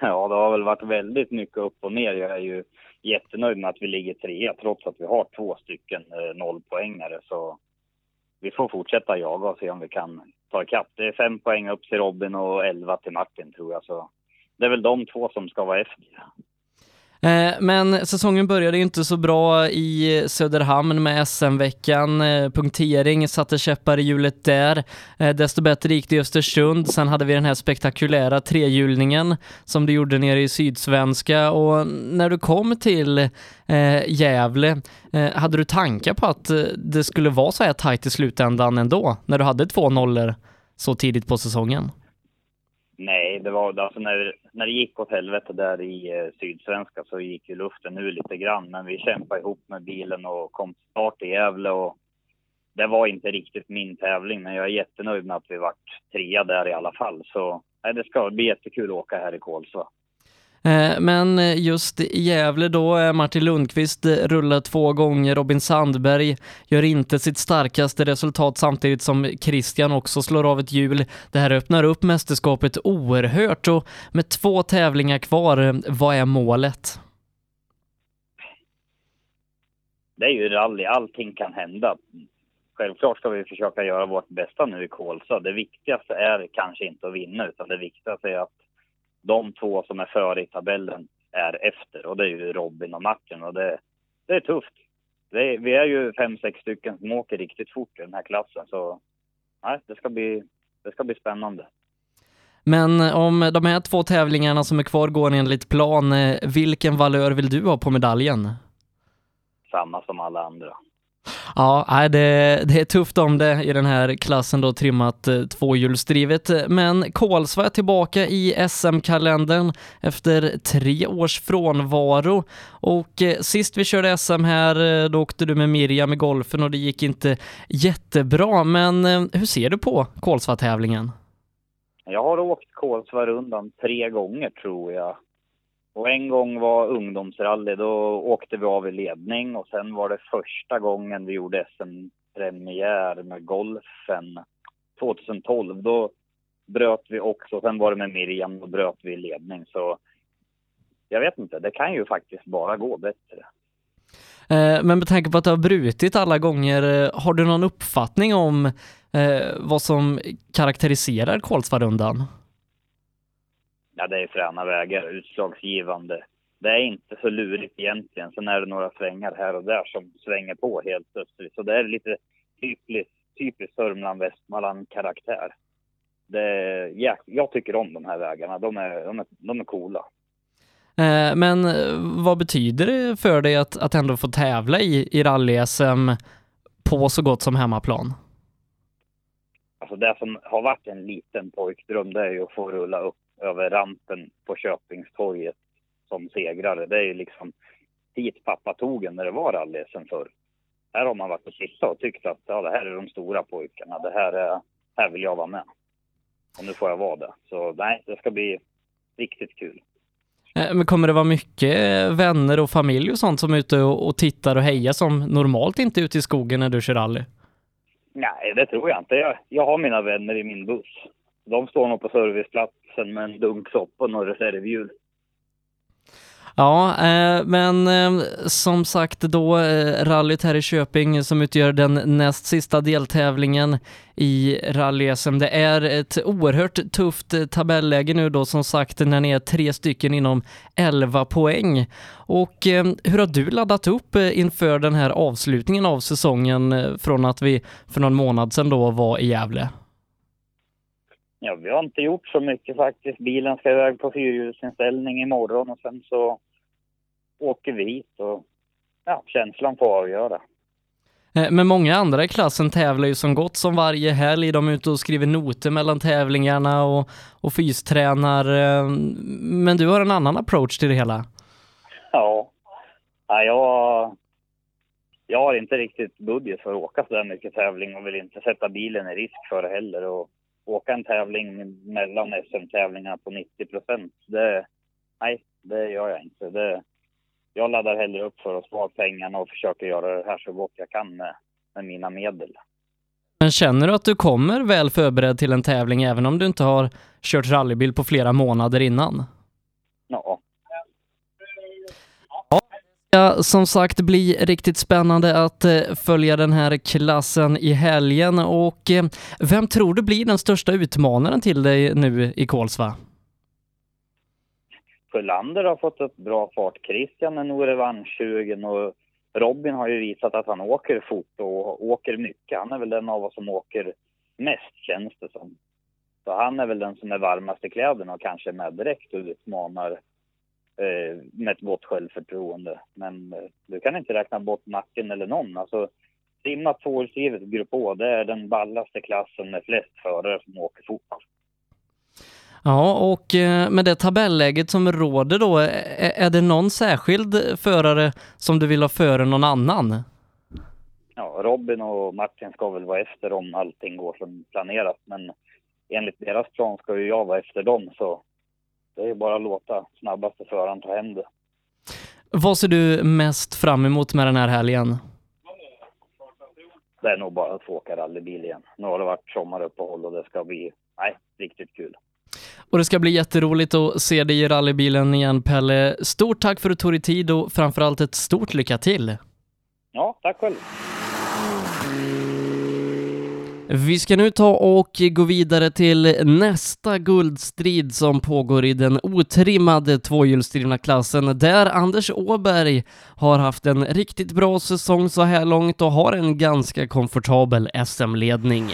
H: Ja, det har väl varit väldigt mycket upp och ner. Jag är ju jättenöjd med att vi ligger trea trots att vi har två stycken eh, nollpoängare. Så vi får fortsätta jaga och se om vi kan ta ikapp. Det är fem poäng upp till Robin och elva till Martin tror jag. Så det är väl de två som ska vara efter.
F: Eh, men säsongen började ju inte så bra i Söderhamn med SM-veckan. Eh, punktering satte käppar i hjulet där. Eh, desto bättre gick det i Östersund. Sen hade vi den här spektakulära trehjulningen som du gjorde nere i Sydsvenska och när du kom till eh, Gävle, eh, hade du tankar på att eh, det skulle vara så här tajt i slutändan ändå, när du hade två nollor så tidigt på säsongen?
H: Nej, det var alltså när, när det gick åt helvete där i eh, Sydsvenska så gick ju luften ur lite grann. Men vi kämpade ihop med bilen och kom till start i Gävle och det var inte riktigt min tävling. Men jag är jättenöjd med att vi vart trea där i alla fall. Så nej, det ska bli jättekul att åka här i Kolsva.
F: Eh, men just i Gävle då är Martin Lundqvist eh, rullar två gånger, Robin Sandberg gör inte sitt starkaste resultat samtidigt som Christian också slår av ett hjul. Det här öppnar upp mästerskapet oerhört och med två tävlingar kvar, vad är målet?
H: Det är ju rally, allting kan hända. Självklart ska vi försöka göra vårt bästa nu i Kolsva. Det viktigaste är kanske inte att vinna utan det viktigaste är att de två som är före i tabellen är efter och det är ju Robin och Martin och det, det är tufft. Det är, vi är ju fem, sex stycken som åker riktigt fort i den här klassen så nej, det ska bli, det ska bli spännande.
F: Men om de här två tävlingarna som är kvar går enligt plan, eh, vilken valör vill du ha på medaljen?
H: Samma som alla andra.
F: Ja, det, det är tufft om det i den här klassen då trimmat eh, tvåhjulsdrivet. Men Kolsva är tillbaka i SM-kalendern efter tre års frånvaro. Och eh, sist vi körde SM här, eh, då åkte du med Miriam i golfen och det gick inte jättebra. Men hur ser du på Kolsva-tävlingen?
H: Jag har åkt Kolsva-rundan tre gånger tror jag. Och en gång var ungdomsrally, då åkte vi av i ledning och sen var det första gången vi gjorde SM-premiär med golfen 2012. Då bröt vi också, sen var det med Miriam, då bröt vi i ledning. Så jag vet inte, det kan ju faktiskt bara gå bättre.
F: Eh, men med tanke på att du har brutit alla gånger, eh, har du någon uppfattning om eh, vad som karaktäriserar Kolsvarundan?
H: Ja, det är fräna vägar, utslagsgivande. Det är inte så lurigt egentligen. Sen är det några svängar här och där som svänger på helt plötsligt. Så det är lite typiskt, typiskt Sörmland-Västmanland-karaktär. ja, jag tycker om de här vägarna. De är, de är, de är coola.
F: Eh, men vad betyder det för dig att, att ändå få tävla i, i rally-SM på så gott som hemmaplan?
H: Alltså det som har varit en liten pojkdröm det är ju att få rulla upp över rampen på Köpingstorget som segrare. Det är ju liksom dit pappa tog en när det var rally sen förr. Här har man varit och tittat och tyckt att ja, det här är de stora pojkarna. Det här, är, här vill jag vara med. Och nu får jag vara det. Så nej, det ska bli riktigt kul.
F: Eh, men kommer det vara mycket vänner och familj och sånt som är ute och tittar och hejar som normalt inte är ute i skogen när du kör rally?
H: Nej, det tror jag inte. Jag, jag har mina vänner i min buss. De står nog på serviceplatsen med en dunk soppa och några reservhjul.
F: Ja, eh, men eh, som sagt då eh, rallyt här i Köping som utgör den näst sista deltävlingen i rally-SM. Det är ett oerhört tufft eh, tabelläge nu då som sagt när ni är tre stycken inom 11 poäng. Och eh, hur har du laddat upp eh, inför den här avslutningen av säsongen eh, från att vi för någon månad sedan då var i Gävle?
H: Ja, vi har inte gjort så mycket faktiskt. Bilen ska iväg på fyrhjulsinställning imorgon och sen så åker vi hit och ja, känslan får avgöra.
F: Eh, men många andra i klassen tävlar ju som gott som varje helg. De är ute och skriver noter mellan tävlingarna och, och fystränar. Eh, men du har en annan approach till det hela.
H: Ja, ja jag, jag har inte riktigt budget för att åka så där mycket tävling och vill inte sätta bilen i risk för det heller. Och åka en tävling mellan SM-tävlingarna på 90 procent, det, nej, det gör jag inte. Det, jag laddar hellre upp för att spara pengarna och försöker göra det här så gott jag kan med, med mina medel.
F: Men känner du att du kommer väl förberedd till en tävling även om du inte har kört rallybil på flera månader innan?
H: Ja.
F: Ja, som sagt bli riktigt spännande att eh, följa den här klassen i helgen och eh, vem tror du blir den största utmanaren till dig nu i Kolsva?
H: Sjölander har fått upp bra fart. Christian är nog revanschsugen och Robin har ju visat att han åker fort och åker mycket. Han är väl den av oss som åker mest känns det som. Så han är väl den som är varmast i kläderna och kanske med direkt och utmanar med ett gott självförtroende. Men eh, du kan inte räkna bort Martin eller någon. Alltså, simma tvåhjulsdrivet Grupp Å, det är den ballaste klassen med flest förare som åker fort.
F: Ja, och eh, med det tabelläget som råder då, är det någon särskild förare som du vill ha före någon annan?
H: Ja, Robin och Martin ska väl vara efter om allting går som planerat, men enligt deras plan ska ju jag vara efter dem, så det är bara att låta snabbaste föraren ta hem det.
F: Vad ser du mest fram emot med den här helgen?
H: Det är nog bara att få åka rallybil igen. Nu har det varit sommaruppehåll och det ska bli, nej, riktigt kul.
F: Och det ska bli jätteroligt att se dig i rallybilen igen, Pelle. Stort tack för att du tog dig tid och framförallt ett stort lycka till!
H: Ja, tack själv!
F: Vi ska nu ta och gå vidare till nästa guldstrid som pågår i den otrimmade tvåhjulsdrivna klassen där Anders Åberg har haft en riktigt bra säsong så här långt och har en ganska komfortabel SM-ledning.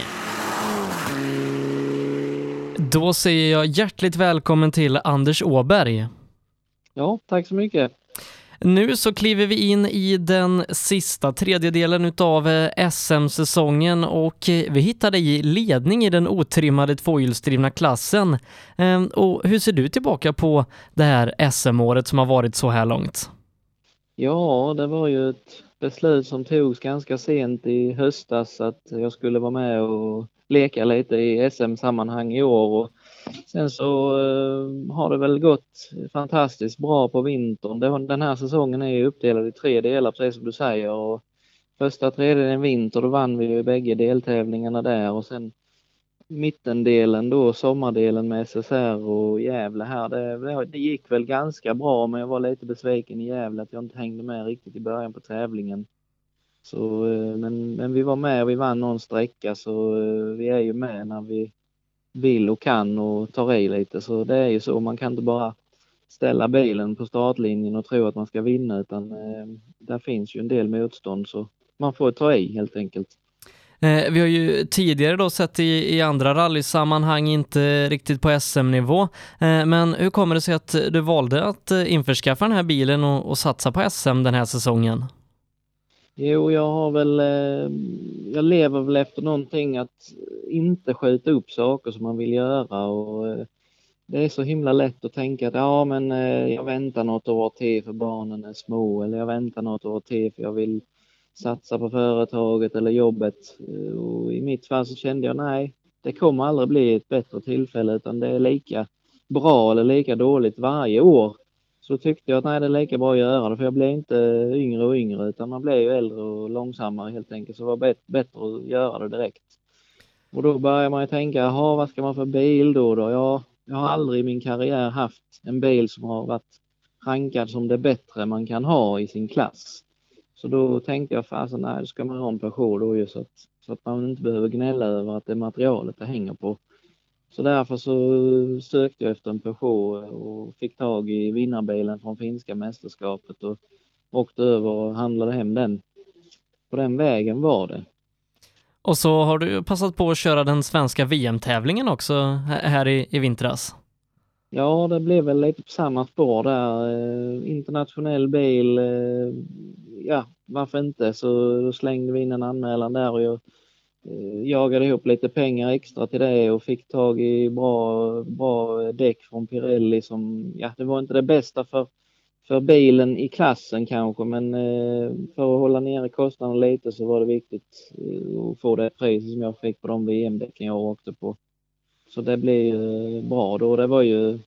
F: Då säger jag hjärtligt välkommen till Anders Åberg.
I: Ja, tack så mycket.
F: Nu så kliver vi in i den sista tredjedelen utav eh, SM-säsongen och eh, vi hittar dig i ledning i den otrimmade tvåhjulsdrivna klassen. Ehm, och hur ser du tillbaka på det här SM-året som har varit så här långt?
I: Ja, det var ju ett beslut som togs ganska sent i höstas att jag skulle vara med och leka lite i SM-sammanhang i år. Och sen så eh, har det väl gått fantastiskt bra på vintern. Den här säsongen är ju uppdelad i tre delar precis som du säger. Och första tredjedelen vinter, då vann vi ju bägge deltävlingarna där och sen mittendelen då, sommardelen med SSR och Gävle här, det, det, gick väl ganska bra men jag var lite besviken i Gävle att jag inte hängde med riktigt i början på tävlingen. Så, eh, men, men vi var med och vi vann någon sträcka så eh, vi är ju med när vi vill och kan och tar i lite så det är ju så. Man kan inte bara ställa bilen på startlinjen och tro att man ska vinna utan eh, där finns ju en del motstånd så man får ta i helt enkelt.
F: Eh, vi har ju tidigare då sett i, i andra rallysammanhang, inte riktigt på SM-nivå, eh, men hur kommer det sig att du valde att eh, införskaffa den här bilen och, och satsa på SM den här säsongen?
I: Jo, jag har väl, eh, jag lever väl efter någonting att inte skjuta upp saker som man vill göra och eh, det är så himla lätt att tänka att ja, men eh, jag väntar något år till för barnen är små eller jag väntar något år till för jag vill satsa på företaget eller jobbet. Och I mitt fall så kände jag nej, det kommer aldrig bli ett bättre tillfälle utan det är lika bra eller lika dåligt varje år så tyckte jag att nej, det är lika bra att göra det för jag blev inte eh, yngre och yngre utan man blev ju äldre och långsammare helt enkelt så det var bättre att göra det direkt. Och då börjar man ju tänka, jaha vad ska man för bil då? då? Jag, jag har aldrig i min karriär haft en bil som har varit rankad som det bättre man kan ha i sin klass. Så då tänkte jag, fasen nej, då ska man ha en Peugeot då ju så att, så att man inte behöver gnälla över att det materialet det hänger på så därför så sökte jag efter en Peugeot och fick tag i vinnarbilen från finska mästerskapet och åkte över och handlade hem den. På den vägen var det.
F: Och så har du passat på att köra den svenska VM-tävlingen också här i, i vintras.
I: Ja, det blev väl lite på samma spår där. Eh, internationell bil, eh, ja varför inte? Så då slängde vi in en anmälan där och jag Eh, jagade ihop lite pengar extra till det och fick tag i bra, bra däck från Pirelli som, ja det var inte det bästa för, för bilen i klassen kanske men eh, för att hålla nere kostnaden lite så var det viktigt eh, att få det priset som jag fick på de VM-däcken jag åkte på. så det blev ju bra då. Det var ju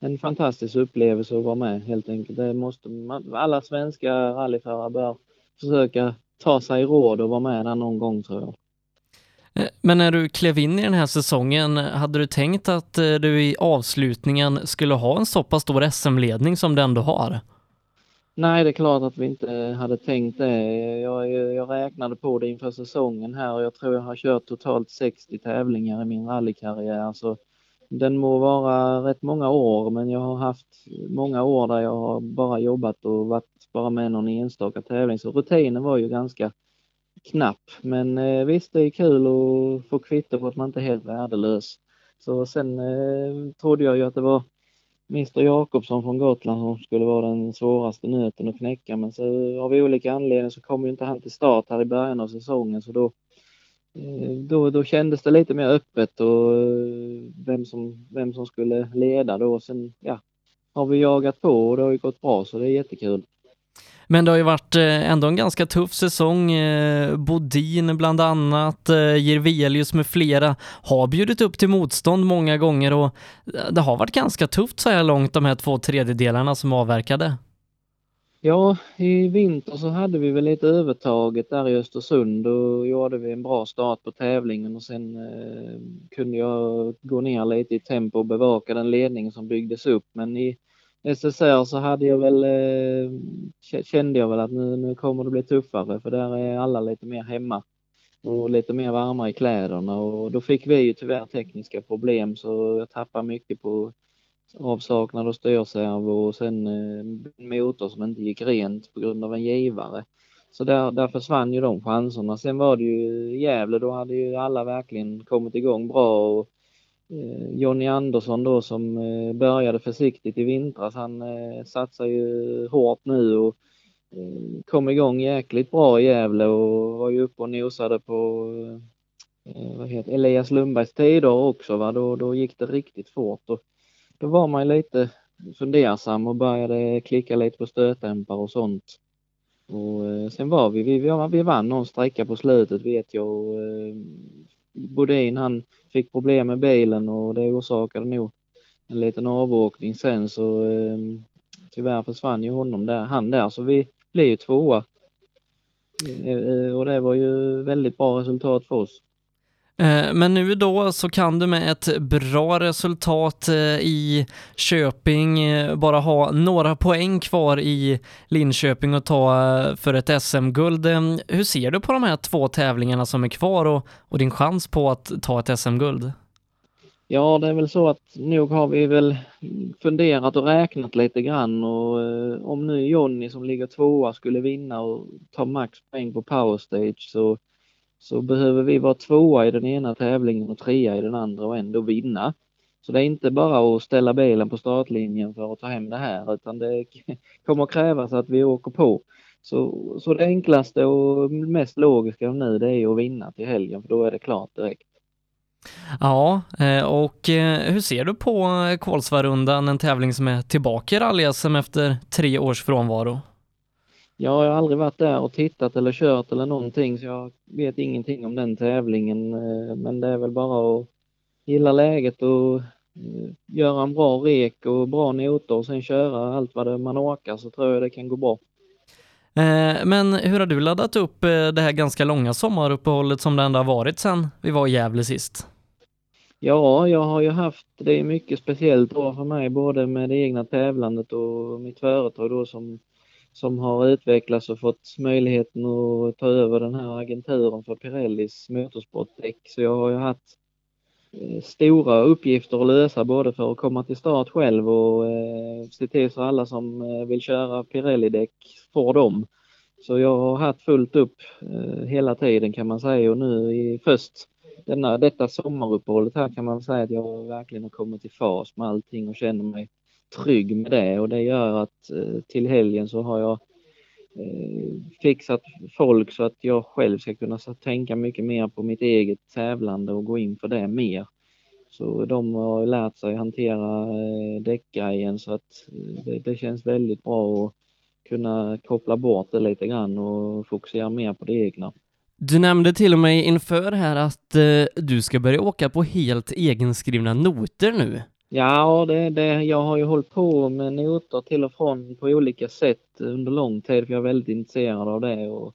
I: en fantastisk upplevelse att vara med helt enkelt. Det måste man, alla svenska rallyförare bör försöka ta sig råd och vara med där någon gång tror jag.
F: Eh, men när du klev in i den här säsongen, hade du tänkt att eh, du i avslutningen skulle ha en så pass stor SM-ledning som du ändå har?
I: Nej, det är klart att vi inte hade tänkt det. Jag, jag räknade på det inför säsongen här och jag tror jag har kört totalt 60 tävlingar i min rallykarriär. Så den må vara rätt många år, men jag har haft många år där jag har bara jobbat och varit bara med någon enstaka tävling. Så rutinen var ju ganska knapp. Men eh, visst, det är kul att få kvitto på att man inte är helt värdelös. Så sen eh, trodde jag ju att det var Mr Jakobsson från Gotland som skulle vara den svåraste nöten att knäcka. Men så av olika anledningar så kom ju inte han till start här i början av säsongen så då, eh, då, då kändes det lite mer öppet och eh, vem som, vem som skulle leda då. Sen ja, har vi jagat på och det har ju gått bra så det är jättekul.
F: Men det har ju varit eh, ändå en ganska tuff säsong. Eh, Bodin bland annat, eh, Jirvelius med flera har bjudit upp till motstånd många gånger och det har varit ganska tufft så här långt de här två tredjedelarna som avverkade.
I: Ja, i vinter så hade vi väl lite övertaget där i Östersund och gjorde vi en bra start på tävlingen och sen eh, kunde jag gå ner lite i tempo och bevaka den ledning som byggdes upp. Men i SSR så hade jag väl, eh, kände jag väl att nu, nu kommer det bli tuffare för där är alla lite mer hemma och lite mer varma i kläderna och då fick vi ju tyvärr tekniska problem så jag tappade mycket på avsaknad av styrservo och sen eh, motor som inte gick rent på grund av en givare. Så där, där försvann ju de chanserna. Sen var det ju Gävle, då hade ju alla verkligen kommit igång bra och Eh, Jonny Andersson då som eh, började försiktigt i vintras, han eh, satsar ju hårt nu och kom igång jäkligt bra i Gävle och var ju uppe och nosade på vad heter, Elias Lundbergs tider också. Va? Då, då gick det riktigt fort. Och då var man lite fundersam och började klicka lite på stötdämpare och sånt. Och sen var vi, vi, vi vann någon sträcka på slutet vet jag. Och, Bodin han fick problem med bilen och det orsakade nog en liten avåkning sen så eh, tyvärr försvann ju honom där, han där så vi blev ju tvåa. Eh, eh, och det var ju väldigt bra resultat för oss.
F: Eh, men nu då så kan du med ett bra resultat eh, i Köping eh, bara ha några poäng kvar i Linköping och ta för ett SM-guld. Hur ser du på de här två tävlingarna som är kvar och, och din chans på att ta ett SM-guld?
I: Ja, det är väl så att nog har vi väl funderat och räknat lite grann och om nu Jonny som ligger tvåa skulle vinna och ta max poäng på powerstage så så behöver vi vara tvåa i den ena tävlingen och trea i den andra och ändå vinna. Så det är inte bara att ställa bilen på startlinjen för att ta hem det här utan det kommer krävas att vi åker på. Så, så det enklaste och mest logiska nu det är att vinna till helgen för då är det klart direkt.
F: Ja, eh, och eh, hur ser du på eh, Kolsvarundan, en tävling som är tillbaka i rally efter tre års frånvaro?
I: Jag har aldrig varit där och tittat eller kört eller någonting så jag vet ingenting om den tävlingen. Eh, men det är väl bara att gilla läget och eh, göra en bra rek och bra noter och sen köra allt vad man orkar så tror jag det kan gå bra.
F: Eh, men hur har du laddat upp det här ganska långa sommaruppehållet som det ändå har varit sedan vi var i Gävle sist?
I: Ja, jag har ju haft, det är mycket speciellt år för mig både med det egna tävlandet och mitt företag då som som har utvecklats och fått möjligheten att ta över den här agenturen för Pirellis motorsportdäck. Så jag har ju haft eh, stora uppgifter att lösa både för att komma till start själv och eh, se till så alla som eh, vill köra Pirelli-däck får dem. Så jag har haft fullt upp eh, hela tiden kan man säga och nu i först denna, detta sommaruppehållet här kan man säga att jag verkligen har kommit i fas med allting och känner mig trygg med det och det gör att eh, till helgen så har jag eh, fixat folk så att jag själv ska kunna tänka mycket mer på mitt eget tävlande och gå in för det mer. Så de har lärt sig hantera eh, däckgrejen så att det, det känns väldigt bra att kunna koppla bort det lite grann och fokusera mer på det egna.
F: Du nämnde till och med inför här att eh, du ska börja åka på helt egenskrivna noter nu.
I: Ja, det, det, jag har ju hållit på med noter till och från på olika sätt under lång tid för jag är väldigt intresserad av det och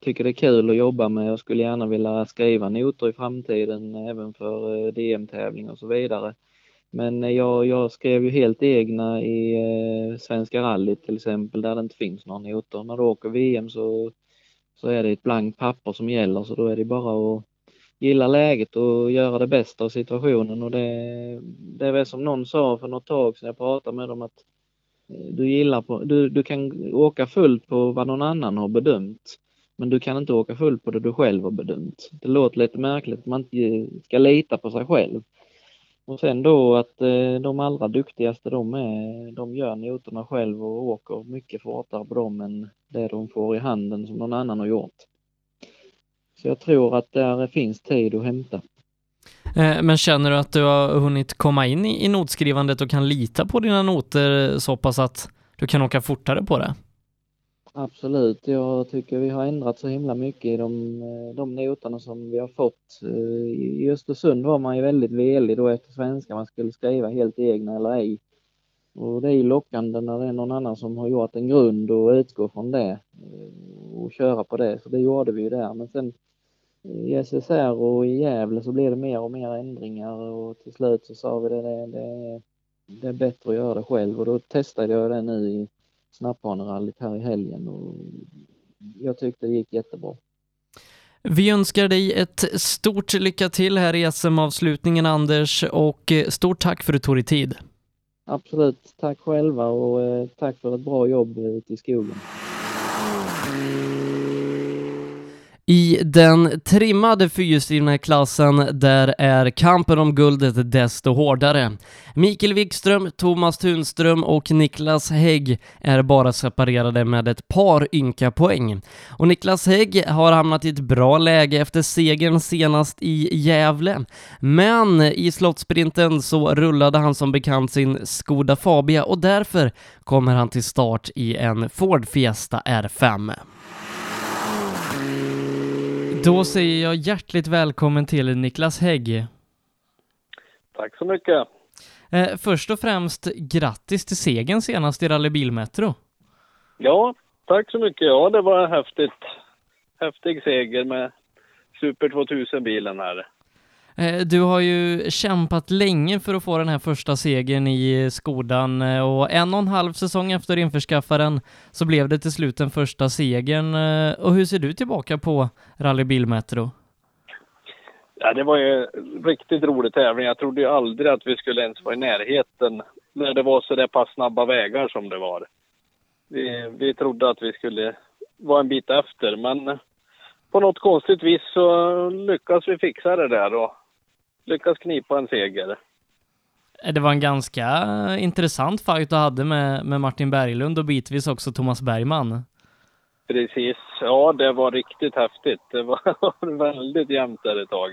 I: tycker det är kul att jobba med. Jag skulle gärna vilja skriva noter i framtiden även för eh, DM-tävling och så vidare. Men eh, jag, jag skrev ju helt egna i eh, Svenska rallyt till exempel där det inte finns några noter. När du åker VM så, så är det ett blankt papper som gäller så då är det bara att gilla läget och göra det bästa av situationen och det, det är väl som någon sa för något tag sedan jag pratade med dem att eh, du gillar på, du, du kan åka fullt på vad någon annan har bedömt. Men du kan inte åka fullt på det du själv har bedömt. Det låter lite märkligt att man inte eh, ska lita på sig själv. Och sen då att eh, de allra duktigaste de är, de gör noterna själv och åker mycket fortare på dem än det de får i handen som någon annan har gjort. Så jag tror att där finns tid att hämta.
F: Eh, men känner du att du har hunnit komma in i notskrivandet och kan lita på dina noter så pass att du kan åka fortare på det?
I: Absolut, jag tycker vi har ändrat så himla mycket i de, eh, de noterna som vi har fått. Eh, I Östersund var man ju väldigt velig då efter svenska, man skulle skriva helt egna eller ej. Och det är lockande när det är någon annan som har gjort en grund och utgå från det och köra på det, så det gjorde vi ju där. Men sen i SSR och i Gävle så blev det mer och mer ändringar och till slut så sa vi det, det, det, det är bättre att göra det själv och då testade jag det nu i snappbanerallyt här i helgen och jag tyckte det gick jättebra.
F: Vi önskar dig ett stort lycka till här i SM-avslutningen Anders och stort tack för att du tog dig tid.
I: Absolut, tack själva och eh, tack för ett bra jobb ute i skogen.
F: I den trimmade fyrhjulsdrivna klassen där är kampen om guldet desto hårdare. Mikael Wikström, Thomas Tunström och Niklas Hägg är bara separerade med ett par ynka poäng. Och Niklas Hägg har hamnat i ett bra läge efter segern senast i Gävle. Men i slottsprinten så rullade han som bekant sin Skoda Fabia och därför kommer han till start i en Ford Fiesta R5. Då säger jag hjärtligt välkommen till Niklas Hägg.
J: Tack så mycket.
F: Eh, först och främst grattis till segern senast i Rally Bilmetro.
J: Ja, tack så mycket. Ja, det var häftigt. Häftig seger med Super 2000-bilen här.
F: Eh, du har ju kämpat länge för att få den här första segern i Skodan eh, och en och en halv säsong efter införskaffaren så blev det till slut den första segern. Eh, och hur ser du tillbaka på Rally Bilmetro?
J: Ja, det var ju en riktigt rolig tävling. Jag trodde ju aldrig att vi skulle ens vara i närheten när det var så där pass snabba vägar som det var. Vi, vi trodde att vi skulle vara en bit efter, men på något konstigt vis så lyckas vi fixa det där och lyckas knipa en seger.
F: Det var en ganska intressant fight du hade med, med Martin Berglund och bitvis också Thomas Bergman.
J: Precis. Ja, det var riktigt häftigt. Det var väldigt jämnt där ett tag.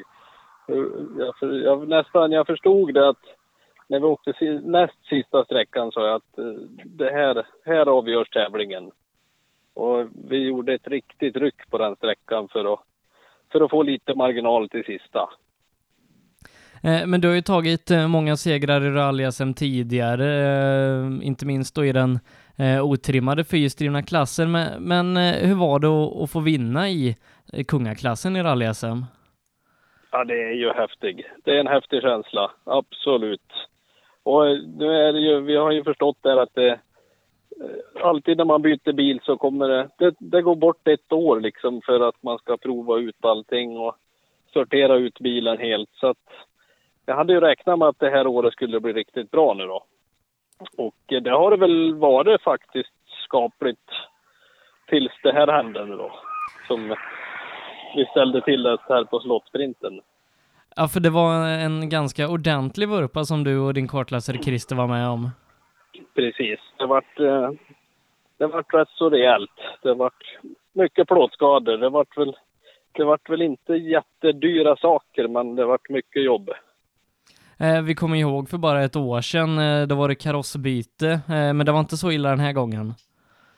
J: Jag, jag, nästan, jag förstod det att när vi åkte näst sista sträckan sa jag att eh, det här, här avgörs tävlingen. Och vi gjorde ett riktigt ryck på den sträckan för att, för att få lite marginal till sista.
F: Eh, men du har ju tagit eh, många segrar i rally-SM tidigare, eh, inte minst då i den otrimmade fyrhjulsdrivna klassen. Men, hur var det att få vinna i kungaklassen i rally-SM?
J: Ja, det är ju häftigt. Det är en häftig känsla, absolut. Och nu är det ju, vi har ju förstått där att det, alltid när man byter bil så kommer det, det, det går bort ett år liksom för att man ska prova ut allting och sortera ut bilen helt. Så att jag hade ju räknat med att det här året skulle bli riktigt bra nu då. Och det har det väl varit faktiskt skapligt tills det här hände nu då. Som vi ställde till det här på slottsprinten.
F: Ja, för det var en ganska ordentlig vurpa som du och din kartläsare Christer var med om.
J: Precis. Det vart, eh, det vart rätt så rejält. Det vart mycket plåtskador. Det vart väl, det vart väl inte jättedyra saker, men det vart mycket jobb.
F: Eh, vi kommer ihåg för bara ett år sedan, eh, då var det karossbyte, eh, men det var inte så illa den här gången.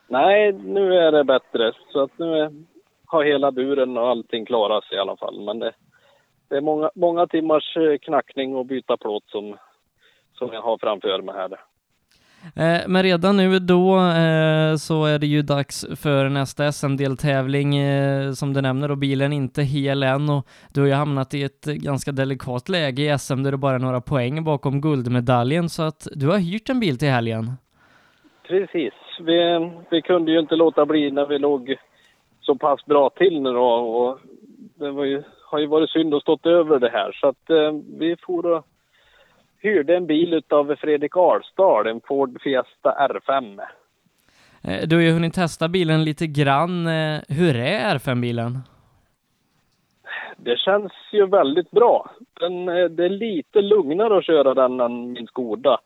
J: Nej, nu är det bättre. Så att nu har hela buren och allting klaras i alla fall. Men det, det är många, många timmars eh, knackning och byta plåt som, som jag har framför mig här.
F: Eh, men redan nu då eh, så är det ju dags för nästa SM-deltävling eh, som du nämner och bilen är inte hel än och du har ju hamnat i ett ganska delikat läge i SM där du bara är några poäng bakom guldmedaljen så att du har hyrt en bil till helgen.
J: Precis. Vi, vi kunde ju inte låta bli när vi låg så pass bra till nu då och det var ju, har ju varit synd att stått över det här så att vi får och hyrde en bil utav Fredrik Ahlstad, en Ford Fiesta R5.
F: Eh, du har ju hunnit testa bilen lite grann. Eh, hur är R5-bilen?
J: Det känns ju väldigt bra. Den, eh, det är lite lugnare att köra den än min Skoda.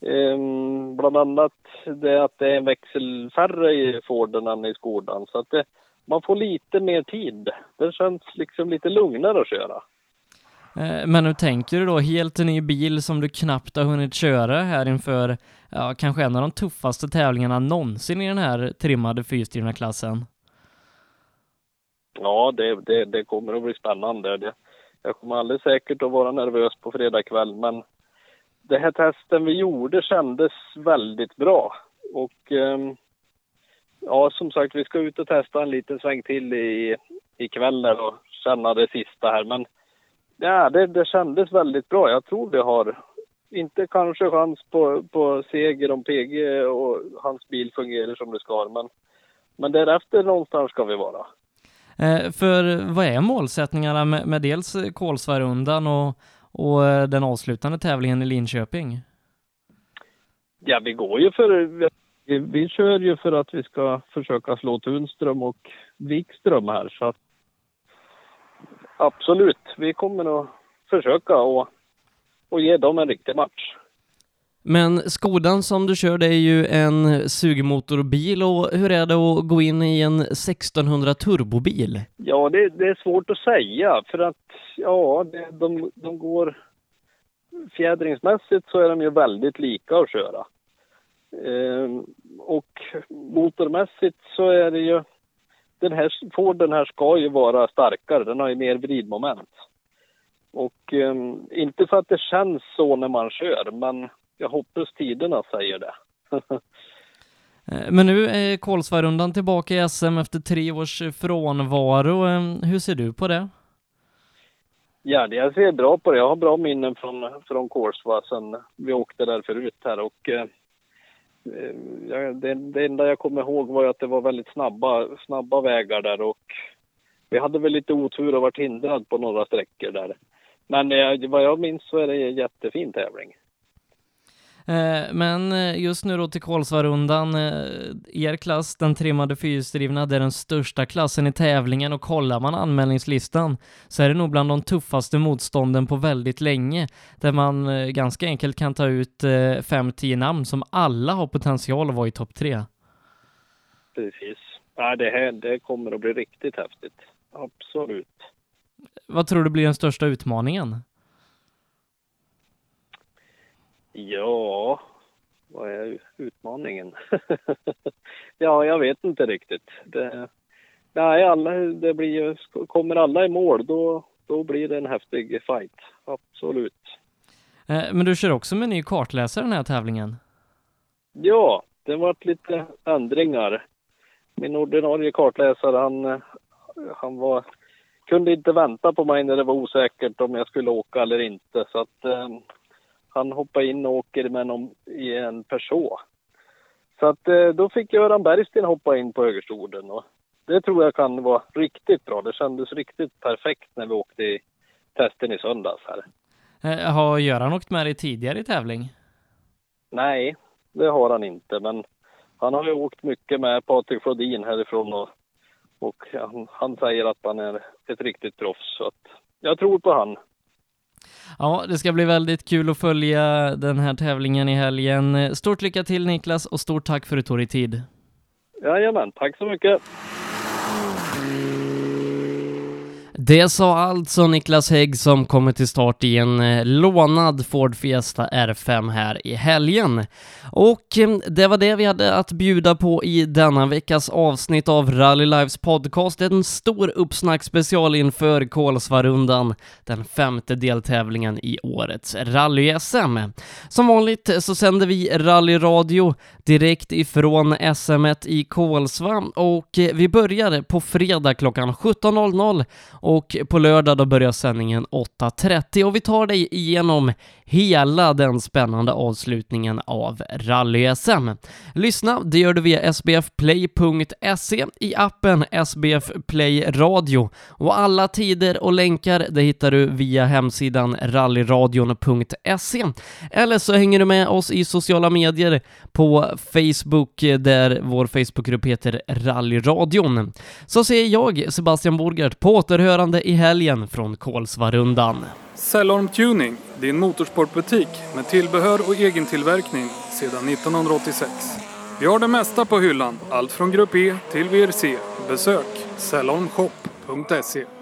J: Ehm, bland annat det att det är en växel färre i Forden än i Skodan. Så att det, man får lite mer tid. Det känns liksom lite lugnare att köra.
F: Eh, men hur tänker du då? Helt ny bil som du knappt har hunnit köra här inför ja, kanske en av de tuffaste tävlingarna någonsin i den här trimmade fyrstyrna klassen.
J: Ja, det, det, det, kommer att bli spännande. Det, jag kommer alldeles säkert att vara nervös på fredag kväll, men det här testen vi gjorde kändes väldigt bra. Och ehm, ja, som sagt, vi ska ut och testa en liten sväng till i, ikväll och känna det sista här. Men Ja, det, det kändes väldigt bra. Jag tror vi har, inte kanske chans på, på seger om PG och hans bil fungerar som det ska, men, men därefter någonstans ska vi vara.
F: Eh, för vad är målsättningarna med, med dels Kolsvarundan och, och eh, den avslutande tävlingen i Linköping?
J: Ja, vi går ju för, vi, vi kör ju för att vi ska försöka slå Tunström och Wikström här, så att absolut, vi kommer att försöka och, och ge dem en riktig match.
F: Men Skodan som du kör, det är ju en sugmotorbil och hur är det att gå in i en 1600 turbobil?
J: Ja, det, det är svårt att säga för att ja, det, de, de går fjädringsmässigt så är de ju väldigt lika att köra. Eh, och motormässigt så är det ju den här Forden här ska ju vara starkare, den har ju mer vridmoment. Och um, inte för att det känns så när man kör, men jag hoppas tiderna säger det.
F: Eh, men nu är Kolsvarundan tillbaka i SM efter tre års frånvaro. Ehm, hur ser du på det?
J: Ja, jag ser bra på det. Jag har bra minnen från, från Kolsva sen vi åkte där förut här och eh, Eh, Eh, det, det enda jag kommer ihåg var att det var väldigt snabba, snabba vägar där och vi hade väl lite otur och varit hindrad på några sträckor där. Men eh, vad jag minns så är det en jättefin tävling.
F: Eh, men eh, just nu då till Kolsvarundan, eh, er klass, den trimmade fyrhjulsdrivna, det är den största klassen i tävlingen och kollar man anmälningslistan så är det nog bland de tuffaste motstånden på väldigt länge, där man ganska enkelt kan ta ut fem, tio namn som alla har potential att vara i topp tre.
J: Precis. Ja, det här det kommer att bli riktigt häftigt. Absolut.
F: Vad tror du blir den största utmaningen?
J: Ja, vad är utmaningen? ja, jag vet inte riktigt. Det, nej, alla, det blir, kommer alla i mål då, då blir det en häftig fight. Absolut.
F: Eh, men du kör också med ny kartläsare den här tävlingen?
J: Ja, det varit lite ändringar. Min ordinarie kartläsare, han, han var, kunde inte vänta på mig när det var osäkert om jag skulle åka eller inte. Så att eh, han hoppar in och åker med någon i en Peugeot. Så att eh, då fick Göran Bergsten hoppa in på högerstolen och det tror jag kan vara riktigt bra. Det kändes riktigt perfekt när vi åkte i testen i söndags här.
F: Eh, har Göran åkt med dig tidigare i tävling?
J: Nej, det har han inte, men han har ju åkt mycket med Patrik Flodin härifrån och, och han, han säger att han är ett riktigt proffs. Så att jag tror på han.
F: Ja, det ska bli väldigt kul att följa den här tävlingen i helgen. Stort lycka till Niklas och stort tack för att du tog dig tid.
J: Jajamän, tack så mycket.
K: Det sa alltså Niklas Hägg som kommer till start i en eh, lånad Ford Fiesta R5 här i helgen. Och eh, det var det vi hade att bjuda på i denna veckas avsnitt av Rally Lives podcast. En stor uppsnackspecial inför Kolsvarundan, den femte deltävlingen i årets rally-SM. Som vanligt så sänder vi rallyradio direkt ifrån SM i Kolsva och eh, vi börjar på fredag klockan 17.00 och på lördag då börjar sändningen 8.30 och vi tar dig igenom hela den spännande avslutningen av rally-SM. Lyssna, det gör du via sbfplay.se i appen SBF Play Radio och alla tider och länkar det hittar du via hemsidan rallyradion.se eller så hänger du med oss i sociala medier på Facebook där vår Facebookgrupp heter Rallyradion. Så säger jag, Sebastian Borgert, på återhörande i helgen från Kolsvarundan.
A: Cellorm Tuning, din motorsportbutik med tillbehör och egentillverkning sedan 1986. Vi har det mesta på hyllan, allt från Grupp E till VRC. Besök cellormshop.se